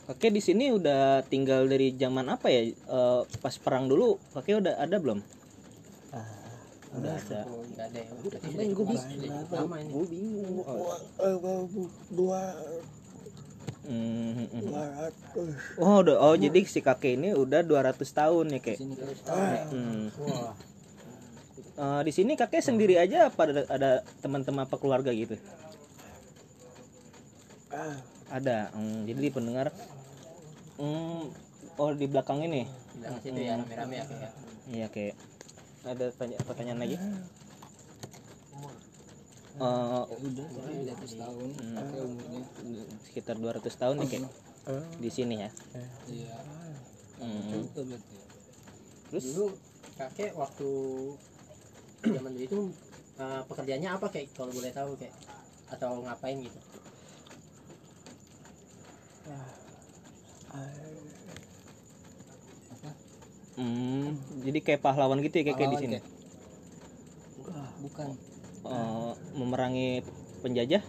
Kakek di sini udah tinggal dari zaman apa ya? Eh, pas perang dulu, kakek udah ada belum? udah ada. oh enggak ada ya sudah gue bisa lama ini Gue bingung. Oh, Hmm, hmm, hmm. Oh, udah, oh jadi si kakek ini udah 200 tahun ya kek. Hmm. Eh, di sini kakek sendiri aja apa ada, ada teman-teman apa keluarga gitu? Ada. Hmm, jadi di pendengar hmm, oh di belakang ini. Di belakang situ ya rame-rame ya kayak. Iya kayak ada tanya pertanyaan lagi? Eh, tahun Hmm. umurnya sekitar 200 tahun nih kayak di sini ya. iya Hmm. Terus dulu kakek waktu zaman dulu itu eh, pekerjaannya apa kayak kalau boleh tahu kayak atau ngapain gitu? Hmm, jadi kayak pahlawan gitu ya kayak, kayak di sini. bukan Eh, memerangi penjajah.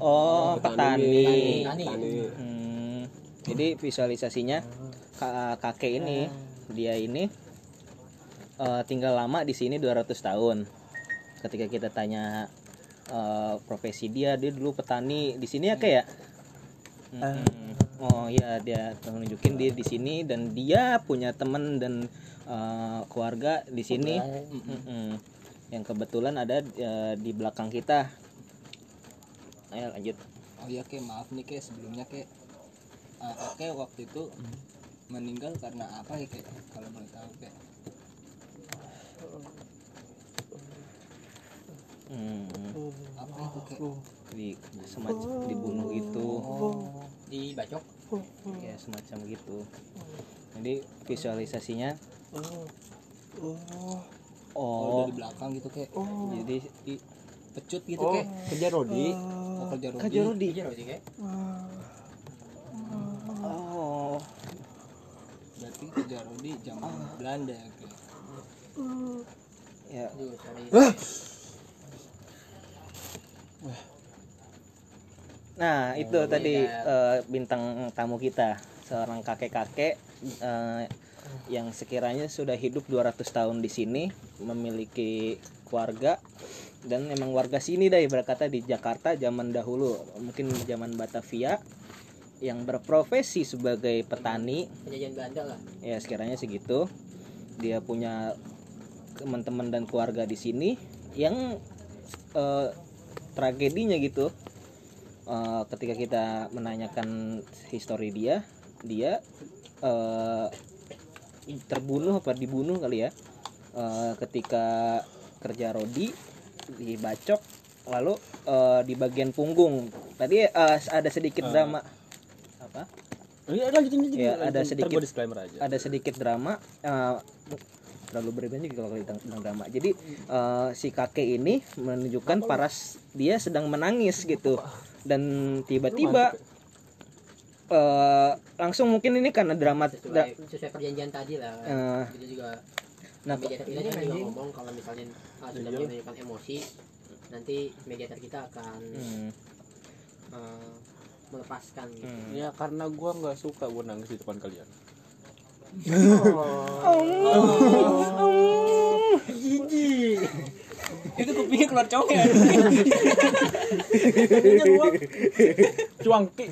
Oh, petani. Petani. Hmm, jadi visualisasinya ka- kakek ini dia ini eh, tinggal lama di sini 200 tahun. Ketika kita tanya eh, profesi dia, dia dulu petani di sini ya kayak. Oh iya dia nunjukin dia di sini dan dia punya teman dan eh, keluarga di sini. Mm-mm. Yang kebetulan ada eh, di belakang kita. Ayo lanjut. oh iya kek maaf nih kek sebelumnya kek Ah, kakek waktu itu meninggal karena apa ya kek kalau boleh tahu kek Hmm, apa itu kek di semacam dibunuh itu Dibacok. ya semacam gitu. Jadi visualisasinya oh. Oh dari belakang gitu kek jadi i- pecut gitu kek kerja Rodi. Oh kerja Rodi. Kaja Rodi. Rodi kayak. oh berarti kerja Rodi zaman Belanda ya kek ya sorry. nah itu Oh, tadi beda. eh, bintang tamu kita seorang kakek-kakek eh, yang sekiranya sudah hidup 200 tahun di sini memiliki keluarga dan emang warga sini dah berkata di Jakarta zaman dahulu mungkin zaman Batavia yang berprofesi sebagai petani. Penjajahan Belanda lah. ya sekiranya segitu. Dia punya teman-teman dan keluarga di sini yang eh, tragedinya gitu eh, ketika kita menanyakan histori dia dia eh, terbunuh apa dibunuh kali ya. Eh, ketika kerja rodi dibacok lalu eh, di bagian punggung. Tadi eh, ada sedikit drama. apa Iya, lanjutin aja. Ya, ada sedikit- disclaimer aja. ada sedikit drama eh, terlalu berlebihan juga kalau kita tentang drama. Jadi eh, si kakek ini menunjukkan paras dia sedang menangis gitu. Dan tiba-tiba eh, langsung mungkin ini karena drama dra- Sesuai, sesuai perjanjian tadi lah. Itu juga nah mediator kita kan juga ngomong kalau misalnya ah, sudah mulai menunjukkan emosi nanti mediator kita akan hmm, eh, melepaskan gitu. hmm. Ya karena gua nggak suka gua nangis di depan kalian. itu kupingnya keluar cowok ya Cuangki.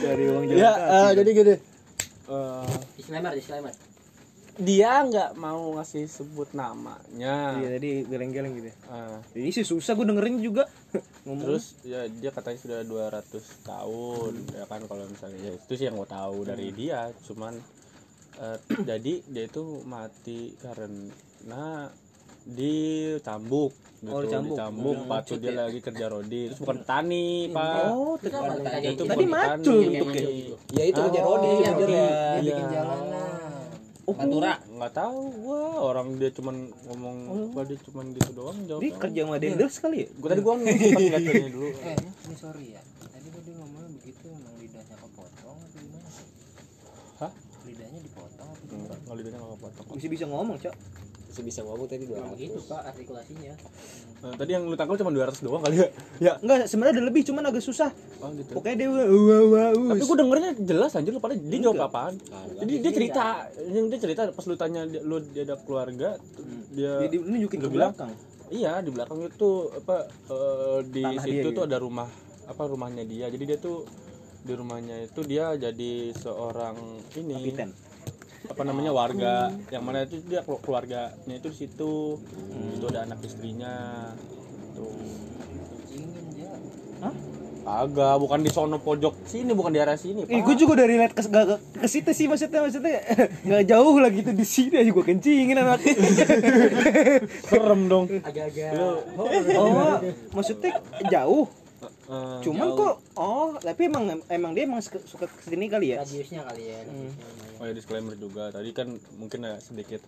dari uang ya, eh, jadi gini. Eh, disclaimer disclaimer dia nggak mau ngasih sebut namanya. iya tadi geleng-geleng gitu Eh, ini sih susah gue dengerin juga ngomong terus ya dia katanya sudah 200 tahun ya kan kalau misalnya ya itu sih yang gue tahu dari dia cuman eh, jadi dia itu mati karena dicambuk gitu Oh, dicambuk. dicambuk Hmm, waktu dia lagi kerja rodi terus bukan petani pak oh tadi? itu tadi macul bentuknya. ya itu kerja Rodi iya, sebenarnya Dia Iya. bikin jalanan. Pantura nggak tahu gua. Orang dia cuman ngomong gua dia cuman gitu doang jawab ini kerja sama Dendels kali ya? Gue tadi gua sempat ngeliat dulu. Eh ini sorry ya. Tadi tadi ngomongnya begitu emang lidahnya kepotong atau gimana? Hah? lidahnya dipotong atau enggak gimana? Nggak lidahnya nggak kepotong. Bisa bisa ngomong cok bisa bisa ngomong tadi dua Memang gitu pak artikulasinya. Nah, tadi yang lu tangkal cuma 200 doang kali ya ya enggak sebenarnya ada lebih cuman agak susah oh gitu pokoknya dia wah wah wah tapi gue dengernya jelas anjir lu pada dia jawab Enggak. apaan jadi dia cerita yang dia cerita pas lu tanya dia, lu dia ada keluarga dia dia dia nunjukin ke bilang? belakang Iya di belakang itu apa eh, di Tanah situ dia tuh gitu? ada rumah apa rumahnya dia. Jadi dia tuh di rumahnya itu dia jadi seorang ini kapiten apa namanya warga yang mana itu dia kelu- keluarganya itu di situ itu ada anak istrinya tuh Agak, bukan di sono pojok sini, bukan di arah sini. Ih, Pak. gue juga dari liat ke, ke, ke, ke situ sih maksudnya maksudnya nggak jauh lah gitu di sini aja gue kencingin anak. serem dong. agak-agak oh, maksudnya jauh. Eh, Cuman kok oh, tapi emang emang dia emang suka, ke sini kali ya. radiusnya kali ya radiusnya lumayan. Oh ya disclaimer juga. Tadi kan mungkin ada sedikit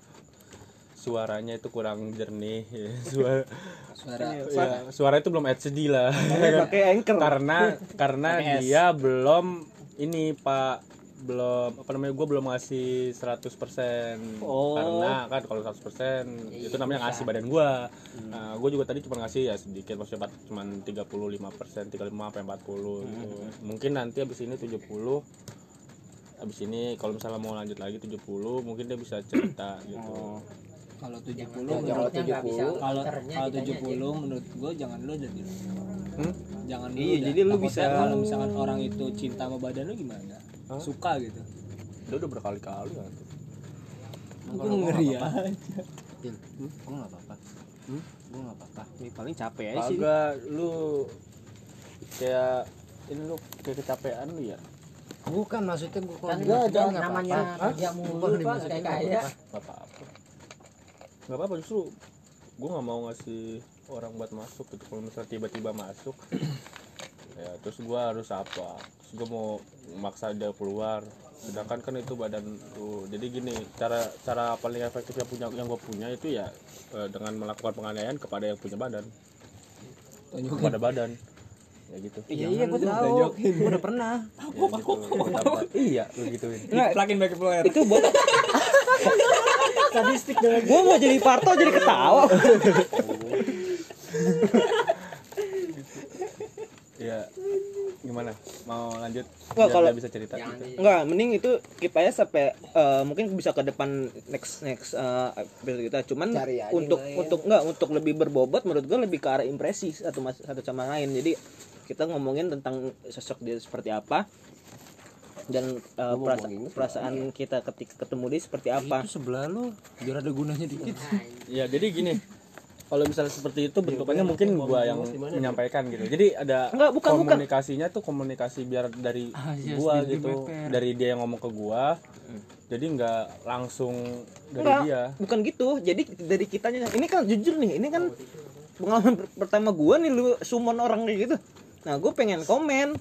suaranya itu kurang jernih ya. Suara suara ya, suara itu belum HD lah. Pakai anchor. karena karena dia belum ini Pak belum apa namanya gue belum ngasih 100% Oh. karena kan kalau 100% itu namanya ngasih badan gue nah gue juga tadi cuma ngasih ya sedikit maksudnya cuma 35% 35 sampai 40 gitu. mungkin nanti abis ini 70 abis ini kalau misalnya mau lanjut lagi 70 mungkin dia bisa cerita gitu. Kalau 70 Jangan- menurut jangan- nggak bisa. kalau kalau kitanya 70 menurut gue jangan lu dulu Hmm? jangan Iya, jadi lu bisa- kalau misalkan orang itu cinta sama badan lu gimana suka gitu. Dia udah berkali-kali kan. Gue ngeri ya Dil, gue nggak apa-apa. Gue nggak apa-apa. Ini paling capek aja sih. Kagak lu kayak ini lu kayak kecapean lu ya? Bukan maksudnya gue kan kalau ada namanya kerja mulu nih, maksudnya kaya apa-apa. nggak apa-apa. Nggak apa-apa justru gue nggak mau ngasih orang buat masuk gitu. Kalau misalnya tiba-tiba masuk ya terus gue harus apa? Terus gue mau maksa dia keluar. Sedangkan kan itu badan lu jadi gini cara cara paling efektif yang punya yang gue punya itu ya eh, dengan melakukan penganiayaan kepada yang punya badan. Kepada badan. Ya gitu. Iya iya gue tahu. Gue udah pernah. Ya, gitu. Ditambah- iya lu gituin plakin back player. Itu buat sadistik dengan gue mau jadi Parto jadi ketawa. ya gimana mau lanjut Nggak, biar kalau- bisa cerita jangan gitu. di Enggak, mending itu keep aja sampai eh, mungkin bisa ke depan next next eh, episode kita. Cuman Cari aja untuk yang lain. untuk enggak untuk lebih berbobot menurut gue lebih ke arah impresi satu mas- satu sama lain. Jadi kita ngomongin tentang sosok dia seperti apa dan eh, perasa- perasaan kita ketika ketemu dia seperti apa. Itu sebelah lu biar ada gunanya dikit. ya jadi gini kalau misalnya seperti itu bentukannya mungkin gua yang menyampaikan gitu jadi ada Enggak, bukan, bukan. komunikasinya tuh komunikasi biar dari Ah, iya, gua gitu dari dia yang ngomong ke gua jadi nggak langsung dari Enggak, dia bukan gitu. Jadi dari kitanya ini kan jujur nih, ini kan pengalaman per- pertama gua nih lu summon orang kayak gitu. Nah, gue pengen komen.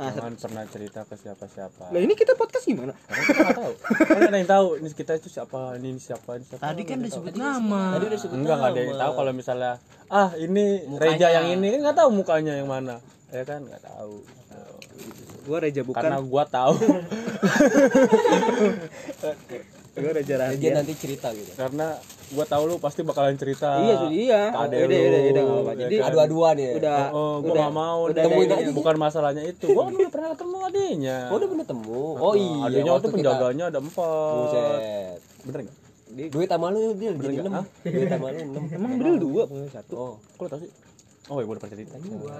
Nah, jangan pernah cerita ke siapa-siapa Nah ini kita podcast gimana? Karena kita nggak tahu kan ada yang tahu ini kita itu siapa ini, ini siapa ini siapa Tadi kan disebut tahu. nama. Tadi udah sebut enggak nggak ada yang tahu kalau misalnya ah ini Reja yang ini kan nggak tahu mukanya yang mana ya kan nggak tahu Gue Reja bukan. karena gua tahu gue Reja dia rahasia. nanti cerita gitu karena gua tahu lu pasti bakalan cerita Iya, iya. adek Udah, lu, udah, udah, ya Jadi kan? adu-aduan ya udah oh, oh, gua udah gak mau udah udah ada temuin ininya. aja bukan masalahnya itu gua kan udah pernah ketemu adenya Oh udah pernah temu. Oh iya. adenya waktu penjaganya ada empat Buset. bener nggak Duit sama lu dia jadi? 6. Duit sama lu 6. Emang Bril dua punya satu. Oh. kok lu tau sih Oh ya gue udah pernah cerita Dua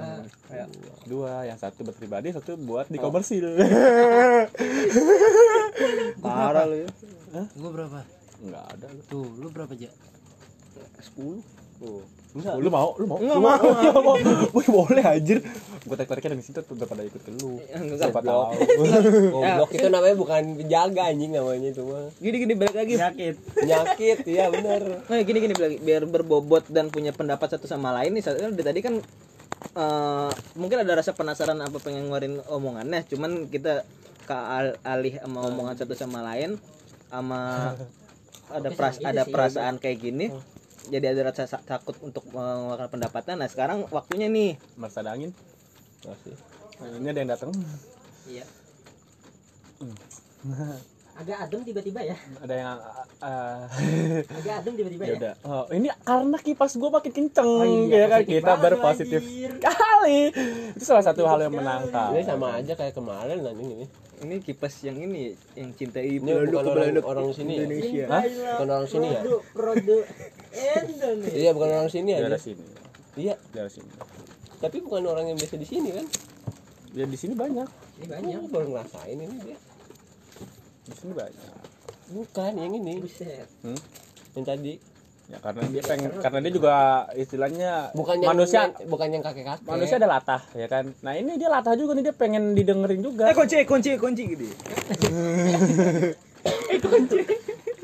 Dua Yang satu buat pribadi Satu buat di komersil Parah lu ya. Gue berapa? Enggak ada lu Tuh, lu berapa aja? Sepuluh. Oh. Lu mau? Lu mau? Enggak Lu mau. Lu mau? Wih boleh anjir Gue tarik-tariknya dari situ tuh Udah pada ikut ke lu Enggak. Siapa tahu Goblok itu namanya bukan penjaga anjing namanya itu mah. Gini gini balik lagi. Sakit Penyakit iya bener. Nah, gini gini balik biar berbobot dan punya pendapat satu sama lain nih. Satu- Dari tadi kan eh, mungkin ada rasa penasaran apa pengen ngeluarin omongannya, cuman kita ke al- alih sama omongan satu sama lain sama ada peras ada perasaan kayak gini. Jadi ada rasa sa- takut untuk mengeluarkan pendapatnya. Nah, sekarang waktunya nih. Mas ada angin? Masih Ini ada yang datang. Iya. Agak adem tiba-tiba ya. Ada yang uh, agak adem tiba-tiba ya? Ya udah oh, ini karena kipas gue makin kenceng Oh ya iya, kan? positif kita berpositif anjir. kali. Itu salah satu hal yang menangkal. Ini sama aja kayak kemarin anjing ini. Ini kipas yang ini yang cintai Ini bukan orang, orang sini ya? Indonesia. Hah? Bukan orang sini ya? produk Indonesia Iya bukan orang sini ya? daerah dia? sini Iya, daerah sini tapi bukan orang yang biasa di sini kan? ya di sini banyak Ini banyak. Banyak baru ngerasain ini dia. di sini banyak Bukan yang ini, Buset. Hmm? yang tadi. Ya karena dia pengen karena dia juga istilahnya Bukan yang manusia bukan yang kakek-kakek. manusia ada latah ya kan nah ini dia latah juga nih dia pengen didengerin juga Eh kunci kunci kunci gitu.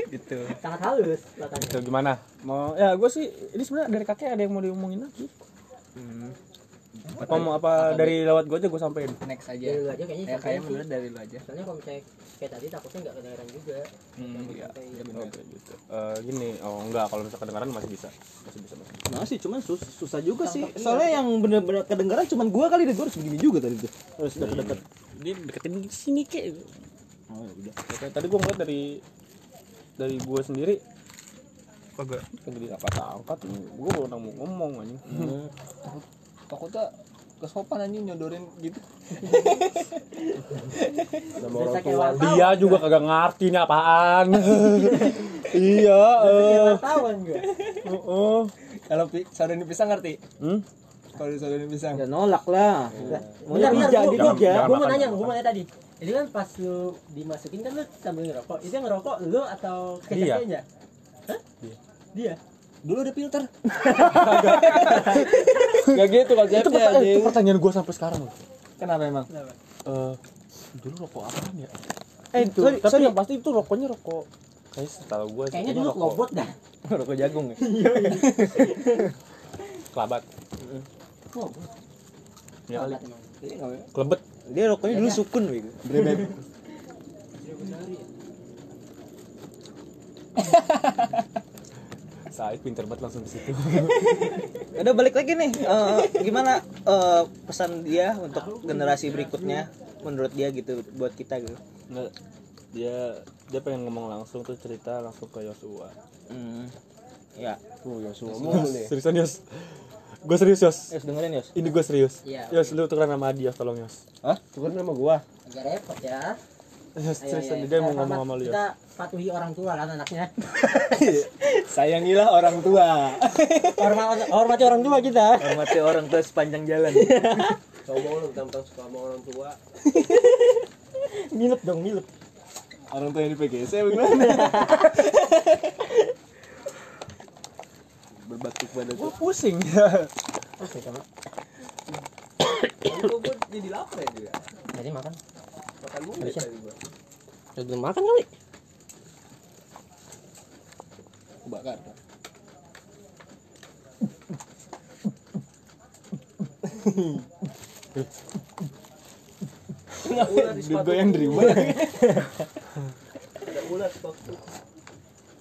gitu. Sangat halus latahnya. Tuh, gimana mau ya gue sih ini sebenarnya dari kakek ada yang mau diomongin lagi Hmm. apa mau apa dari lewat gue aja gue sampein next aja Dari lu aja kayaknya ya sampai kayak sih. bener dari lu aja Soalnya kalau misalnya kayak tadi takutnya nggak kedengeran juga. hmm, iya Sampai- iya gitu. Eh, gini, oh enggak kalau misalkan kedengaran masih bisa. Masih bisa masih. Masih cuman sus susah juga sih. Soalnya yang bener-bener kedengaran cuman gua kali deh gua harus begini juga tadi tuh. Harus deket-deket. Dia deketin di sini kek. Oh ya udah. Oke, tadi gua ngeliat dari dari gua sendiri kagak kagak apa angkat ini. Gua baru mau ngomong anjing. takutnya kesopan anjing nyodorin gitu orang tua. Dia juga kagak ngerti ini apaan. iya, eh. Gue. Kalau pi- saudara pisang ngerti Hmm? kalau saudara pisang Ya nolak lah. Bentar, bentar, gua mau makan, nanya, jangan gua mau nanya tadi. Itu kan pas lu dimasukin kan lu sambil ngerokok. Itu yang ngerokok lu atau? Hah? Dia. Dia. Dulu ada filter Gak gitu Itu, konsepnya itu anjing. pertanyaan gua sampai sekarang loh. kenapa emang Eh, dulu rokok apaan ya? Eh, Itu, sorry, tapi sorry. yang pasti itu rokoknya rokok kayak setahu gue Kayaknya dulu lobot dah. Rokok jagung ya. kelabat Lobot. ya kali kelebet Dia rokoknya dulu sukun gitu. Brebet. Said pinter banget langsung di situ Udah balik lagi nih. Eh, gimana eh, pesan dia untuk generasi berikutnya menurut dia gitu buat kita gitu. Nggak, dia dia pengen ngomong langsung tuh cerita langsung ke Yosua Hmm. Ya, Oh, Yosua seriusan Yos gue serius Yos Yos dengerin Yos. ini gue serius Iya. Yos lu tukeran nama dia tolong Yos Tuker nama gua. Agak repot ya. Yos Ayo, seriusan ayo, dia kita mau ngomong sama lu Yos Kita patuhi orang tua kan anaknya. sayangilah orang tua Hormat, hormati orang tua kita. Hormati orang tua sepanjang jalan. Ngomong lu tentang suka sama orang tua. Milep dong, milep. orang tua yang di PGC bagaimana Berbakti kepada gue pusing Oke, sama. kok gue jadi lapar ya juga Jadi makan. Makan mulu Bisa. tadi gua Udah belum makan kali? bakar duit gue yang terima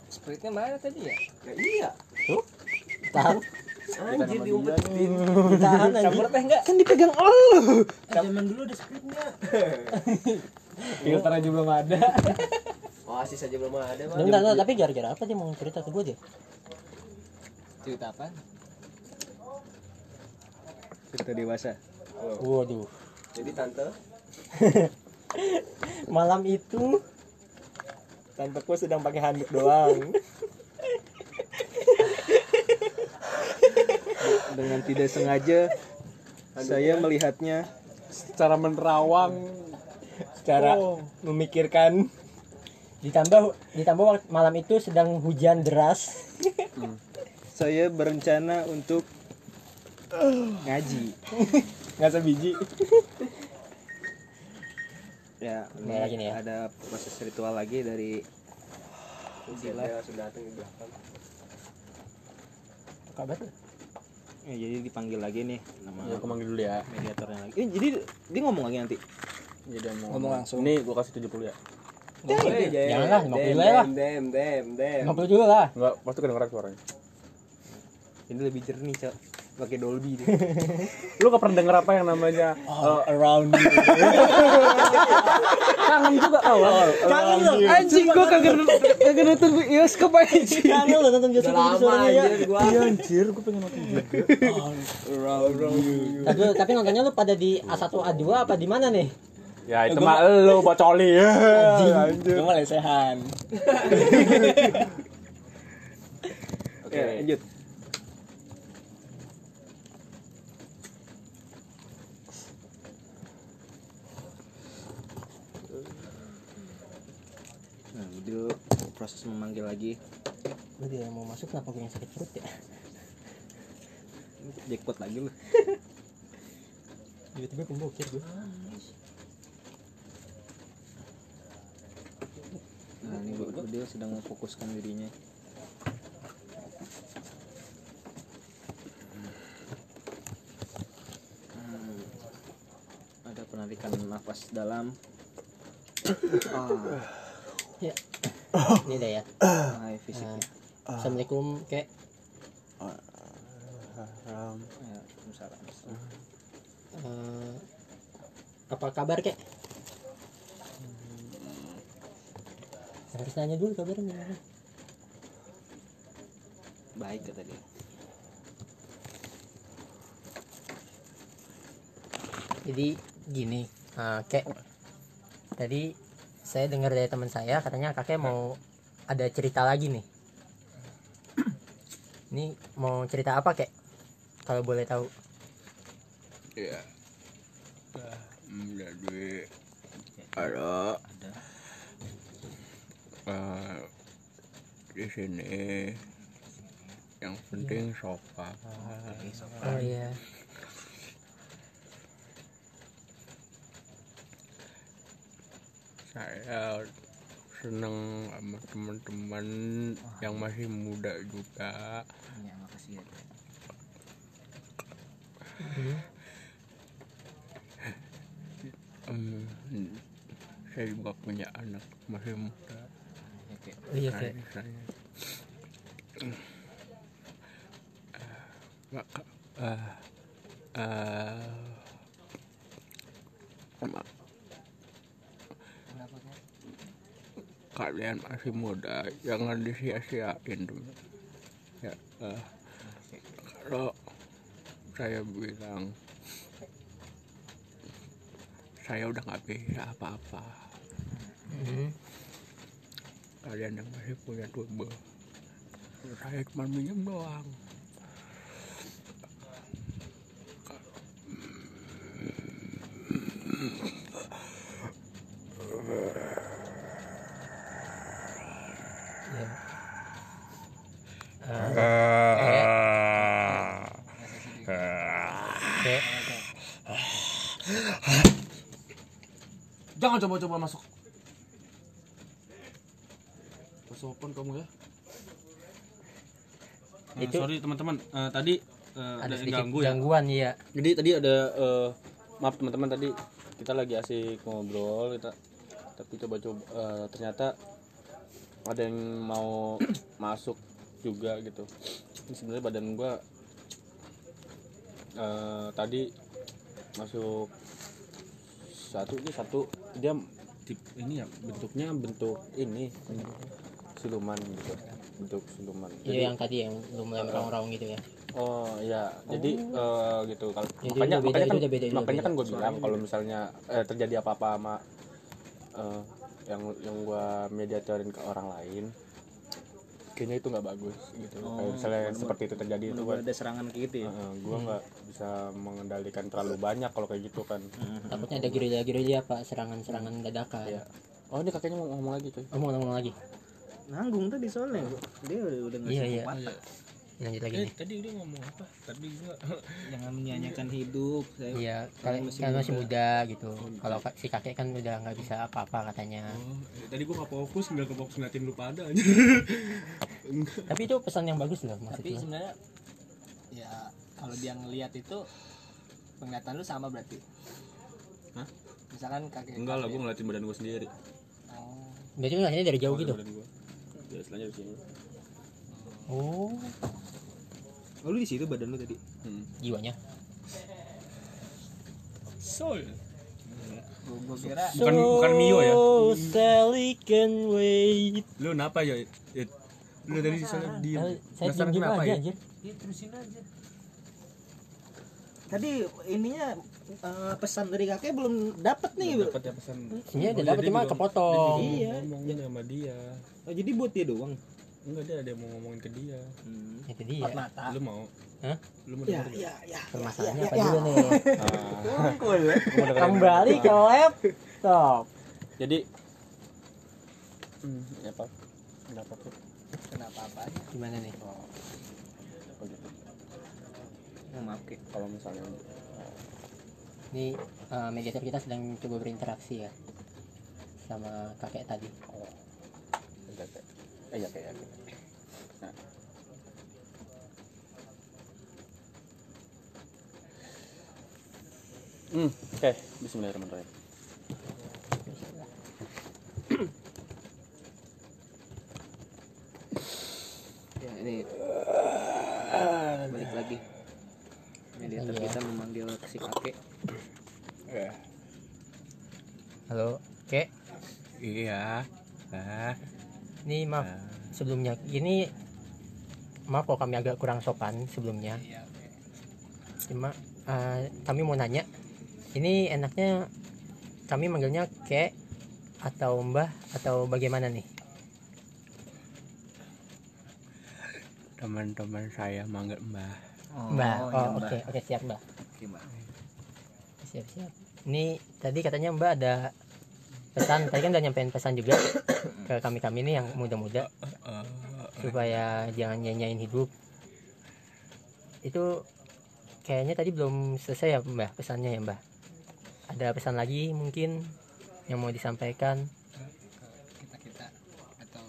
Sprite-nya mana tadi ya? iya. Tahan. Anjir diumpetin. Tahan aja. Campur teh enggak? Kan dipegang Allah. Zaman dulu ada scriptnya. Filter aja belum ada. Oasis aja belum ada, Bang. Enggak, enggak, tapi gara-gara apa dia mau cerita ke gue dia? Cerita apa? Cerita dewasa. Waduh. Jadi tante Malam itu Tanteku sedang pakai handuk doang. Dengan tidak sengaja saya melihatnya secara menerawang Cara Oh. memikirkan ditambah ditambah malam itu sedang hujan deras. saya berencana untuk ngaji. nggak biji. Ya, ini Mulai lagi nih ya. ada proses ritual lagi dari sudah datang di belakang. Kabar tuh. Ya, jadi dipanggil lagi nih nama ya aku manggil dulu ya mediatornya lagi. Eh, jadi dia ngomong lagi nanti. jadi mau Ngomong langsung. nih gue kasih 70 ya Janganlah, 50 aja lah. Dem, dem, dem. 50 juga lah. enggak pasti kedengeran suaranya Ini lebih jernih, Cok. Pakai Dolby dia. lu gak pernah denger apa yang namanya eh, Around you. kangen juga kawan Kangen loh. Anjing gua kagak kagak nonton bioskop anjing. Kangen loh nonton bioskop lama suaranya ya. gua. iya anjir gue pengen nonton juga Around you. Tapi, tapi nontonnya lu pada di A1 A2 apa di mana nih? Ya itu mah lu bocoli ya. Anjir. Gue malah lesehan. Oke, lanjut. Budil proses memanggil lagi Lu dia mau masuk kenapa gue yang sakit perut ya? jackpot lagi lu. Tiba-tiba pembokir gue. Nah, ini Bu- Budil sedang memfokuskan dirinya. Hmm. Ada penarikan nafas dalam. ah, Ini dah ya. hai fisiknya. Assalamualaikum kek. Ya. Eh, apa kabar kek? Harus nanya dulu kabarnya gimana. Baik kata dia. Jadi gini, eh, kek. Tadi saya dengar dari teman saya katanya kakek mau ada cerita lagi nih. Ini mau cerita apa kek? Kalau boleh tahu. ya jadi ada eh, di sini yang penting sopan Oh iya. Saya seneng sama teman-teman yang masih muda juga. Ya makasih ya. Em, saya juga punya anak masih muda. Oh iya saya, saya. Nggak, eh, eh, ma- Kenapa kek? Kalian masih muda jangan disia-siain dulu ya eh, kalau saya bilang saya udah nggak bisa apa-apa. Mhm. kalian yang masih punya tubuh saya cuma minjem doang Iya. Kek. Jangan coba-coba masuk. Sopan kamu ya. Eh, Itu- sorry teman-teman, Eh, tadi eh, Ada ada yang sedikit ganggu ya. gangguan iya. Jadi tadi ada eh, maaf teman-teman tadi kita lagi asik ngobrol kita tapi coba-coba eh, ternyata ada yang mau masuk juga gitu. Ini sebenarnya badan gua eh, tadi masuk satu ini satu dia ini ya bentuknya bentuk ini siluman gitu. Bentuk siluman. Iya yang tadi yang lu mulai merong-rong gitu ya. Oh iya, jadi eh, gitu. Kalau makanya beda, makanya itu kan beda, itu udah makanya beda. kan gue bilang kalau misalnya eh, terjadi apa-apa sama eh, yang yang gue mediatorin ke orang lain, kayaknya itu nggak bagus gitu. kayak misalnya seperti itu terjadi itu kan, ada serangan kayak gitu ya gue nggak bisa mengendalikan terlalu banyak kalau kayak gitu kan. Takutnya ada gerilya-gerilya pak serangan-serangan dadakan. Iya. Oh ini kakeknya mau ngomong lagi coy. Ngomong-ngomong lagi. nanggung tadi soalnya dia udah, udah ngasih Iya iya. Lanjut lagi Eh, nih. tadi udah ngomong apa? Tadi gua jangan menyanyikan hidup saya Iya, kalian masih masih muda. gitu. Kalau ka- si kakek kan udah nggak bisa apa-apa katanya. Oh, eh, tadi gua gak fokus, nggak ke fokus ngeliatin lu pada aja. Tapi itu pesan yang bagus loh Tapi maksudnya. sebenarnya ya kalau dia ngelihat itu penglihatan lu sama berarti. Hah? Misalkan kakek. Enggak lah, gue ngeliatin badan gue sendiri. Oh, Berarti lu ngeliatnya dari jauh gitu. Badan gue. Ya, sini. Oh, oh lu di situ badan lu tadi Hmm. jiwanya. Soul. gua, gua kira Bukan bukan Mio ya. Sally can wait. Lu kenapa ya? Lu tadi di sana diem. Saya diem kenapa aja ya? anjir. tadi ininya eh, pesan dari kakek belum dapat nih dapat ya pesan Sebenarnya udah dapat cuma kepotong. Iya. ngomongin sama dia oh, jadi buat dia doang enggak dia ada yang mau ngomongin ke dia Itu dia. mata lu mau Hah? lu mau ya denger ya ya Permasalahannya ya, apa ya. dulu nih? Ah. Kembali ke laptop. jadi hmm, ya pak kenapa tuh kenapa apa Gimana nih? oh gitu Oh, maaf kek kalau misalnya Ini eh, mediator kita sedang coba berinteraksi ya sama kakek tadi. Eh ya kayak nah. Hmm, oke, Bismillahirrahmanirrahim. ya ini balik lagi mediator Iya. kita memanggil si kakek Halo, kek. iya ah Ini maaf sebelumnya. Ini maaf kok kami agak kurang sopan sebelumnya. Cuma eh, kami mau nanya. Ini enaknya kami manggilnya kek atau mbah atau bagaimana nih? teman-teman saya manggil mbah mbah. iya, Oh, Mbah. oke, oke siap, Mbah. Oke, Mbah. Siap, siap. Ini tadi katanya Mbak ada pesan, tadi kan udah nyampein pesan juga ke kami-kami ini yang muda-muda Eh, supaya jangan nyanyain hidup. Itu kayaknya tadi belum selesai ya Mbak pesannya ya Mbak. Ada pesan lagi mungkin yang mau disampaikan. kita kita atau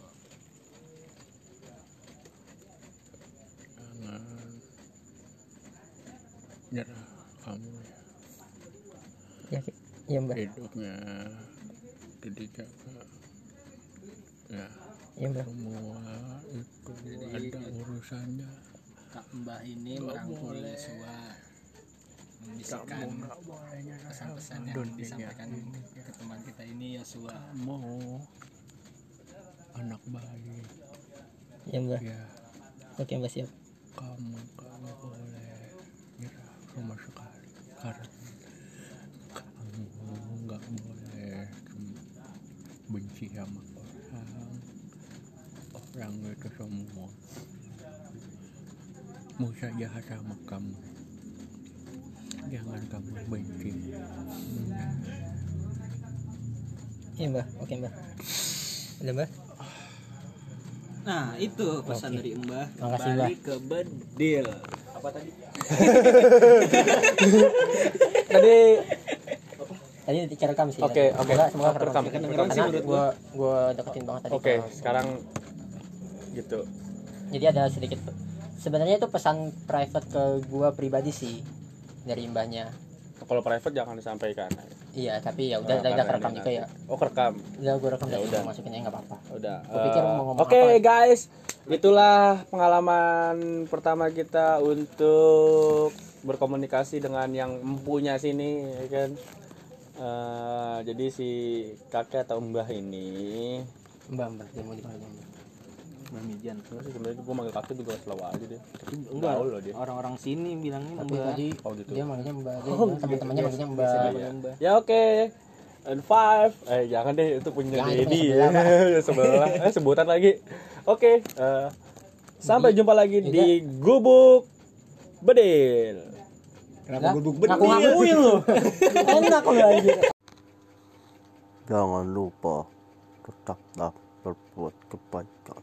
nyerah kamu Ya, ya Mbak. hidupnya dijaga ya Ya semua itu ada urusannya. Kak mbah ini merangkul boleh. Kamu membisikkan pesan-pesan yang dunia disampaikan ke teman kita ini Yosua kamu anak baik Ya Mbak. ya. Oke Mbak siap. kamu kamu boleh nyerah sama sekali. Karena kamu nggak boleh benci sama orang orang itu semua Musa jahat sama kamu jangan kamu benci Ya Mbak. Oke Mbak. Udah Mbak. Nah itu pesan Oke. dari Mbah Makasih, Kembali ke bedil Apa tadi? Tadi Tadi direkam sih. Oke, tadi. oke. Semoga, semoga kerekam. sih. Kedengeran sih Karena menurut gua gua deketin banget tadi. oke, sekarang gitu. jadi ada sedikit sebenarnya itu pesan private ke gua pribadi sih dari mbahnya Kalau private jangan disampaikan. iya tapi ya udah udah kerekam juga ya nanti. Oh, kerekam. udah gua rekam Ya udah. gua masukin aja nggak apa-apa Udah. Gua pikir mau ngomong Oke apa. guys, itulah pengalaman pertama kita untuk berkomunikasi dengan yang empunya sini, ya kan. Eh, jadi si kakek atau mbah ini, mbak mbak dia mau dipanggil Mbah Mijan sebenarnya sebenarnya gue manggil kakek juga selalu aja deh. Enggak Gaul loh dia. Orang-orang sini bilangnya tapi Mbah tadi Oh gitu. dia manggilnya mbak dia Oh, bilang teman-temannya gitu. manggilnya mbak Iya. Ya oke. And five, eh jangan deh itu punya Jangan, Dedi punya sebelah, eh sebutan lagi. Oke, eh, sampai jumpa lagi Iya. di Gubuk Bedil. Kenapa gubuk bedil ngaku-ngakuin lu enak lu anjir Jangan lupa tetaplah berbuat kebaikan.